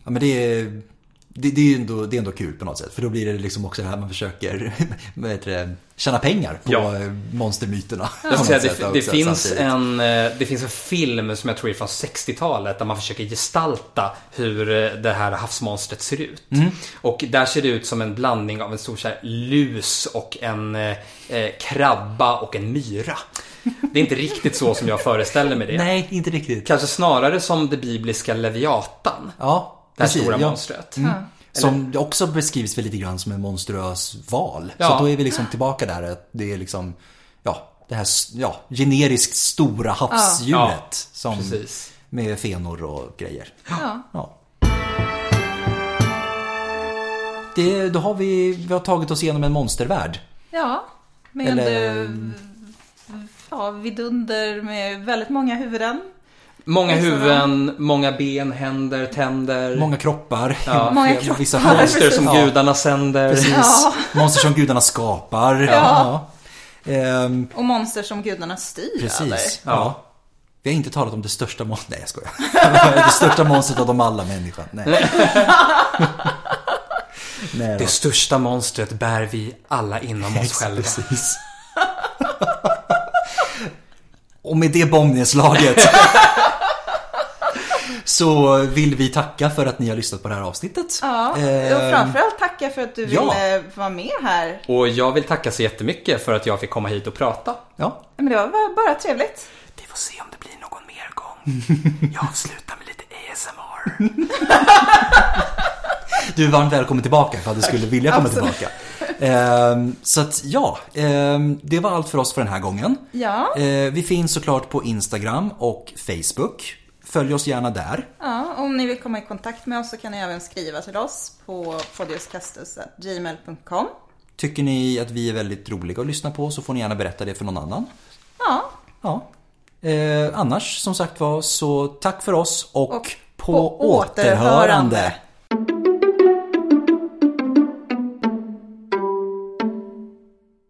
Ja men det är, det, det, är ändå, det är ändå kul på något sätt. För då blir det liksom också det här man försöker vad heter det, tjäna pengar på Ja. monstermyterna. Jag säga, det, det, finns samtidigt. en, eh, det finns en film som jag tror är från 60-talet där man försöker gestalta hur eh, det här havsmonstret ser ut. Mm. Och där ser det ut som en blandning av en stor så här, lus och en eh, eh, krabba och en myra. Det är inte riktigt så som jag föreställer mig det. Nej, inte riktigt. Kanske snarare som det bibliska Leviatan. Ja, Det här precis. stora ja. monstret. Som också beskrivs väl lite grann som en monstruös val. Ja. Så då är vi liksom tillbaka där. att Det är liksom, ja, det här ja, generiskt stora havsdjuret. Ja, som, precis. Med fenor och grejer. Ja. Ja. Det, då har vi, vi har tagit oss igenom en monstervärld. Ja, med Eller- eh, ja, vidunder med väldigt många huvuden. Många Det är så huvuden, många ben, händer, tänder. Många kroppar. Ja. Många vissa kroppar. fall. monster som Ja. gudarna sänder. Precis. Ja. Monster som gudarna skapar. Ja. Ehm, Och monster som gudarna styr precis. Ja. Ja. Vi har inte talat om det största monstret. Nej, jag skojar. det största monstret av dem alla, människan. Nej. Nej. Det största monstret bär vi alla inom oss själva. Precis. Och med det bombnedslaget så vill vi tacka för att ni har lyssnat på det här avsnittet. Ja, och Ehm, framförallt tacka för att du ja. ville vara med här. Och jag vill tacka så jättemycket för att jag fick komma hit och prata. ja. Men det var bara trevligt. Vi får se om det blir någon mer gång. Jag avslutar med lite ASMR. Du är varmt välkommen tillbaka för att du skulle vilja komma Absolut. tillbaka. Ehm, så att ja, ehm, det var allt för oss för den här gången. Ja. Eh, vi finns såklart på Instagram och Facebook. Följ oss gärna där. Ja, om ni vill komma i kontakt med oss så kan ni även skriva till oss på podiuskastus.gmail.com. Tycker ni att vi är väldigt roliga att lyssna på så får ni gärna berätta det för någon annan. Ja, Ja. Eh, annars som sagt var så tack för oss och, Och på, på återhörande. återhörande.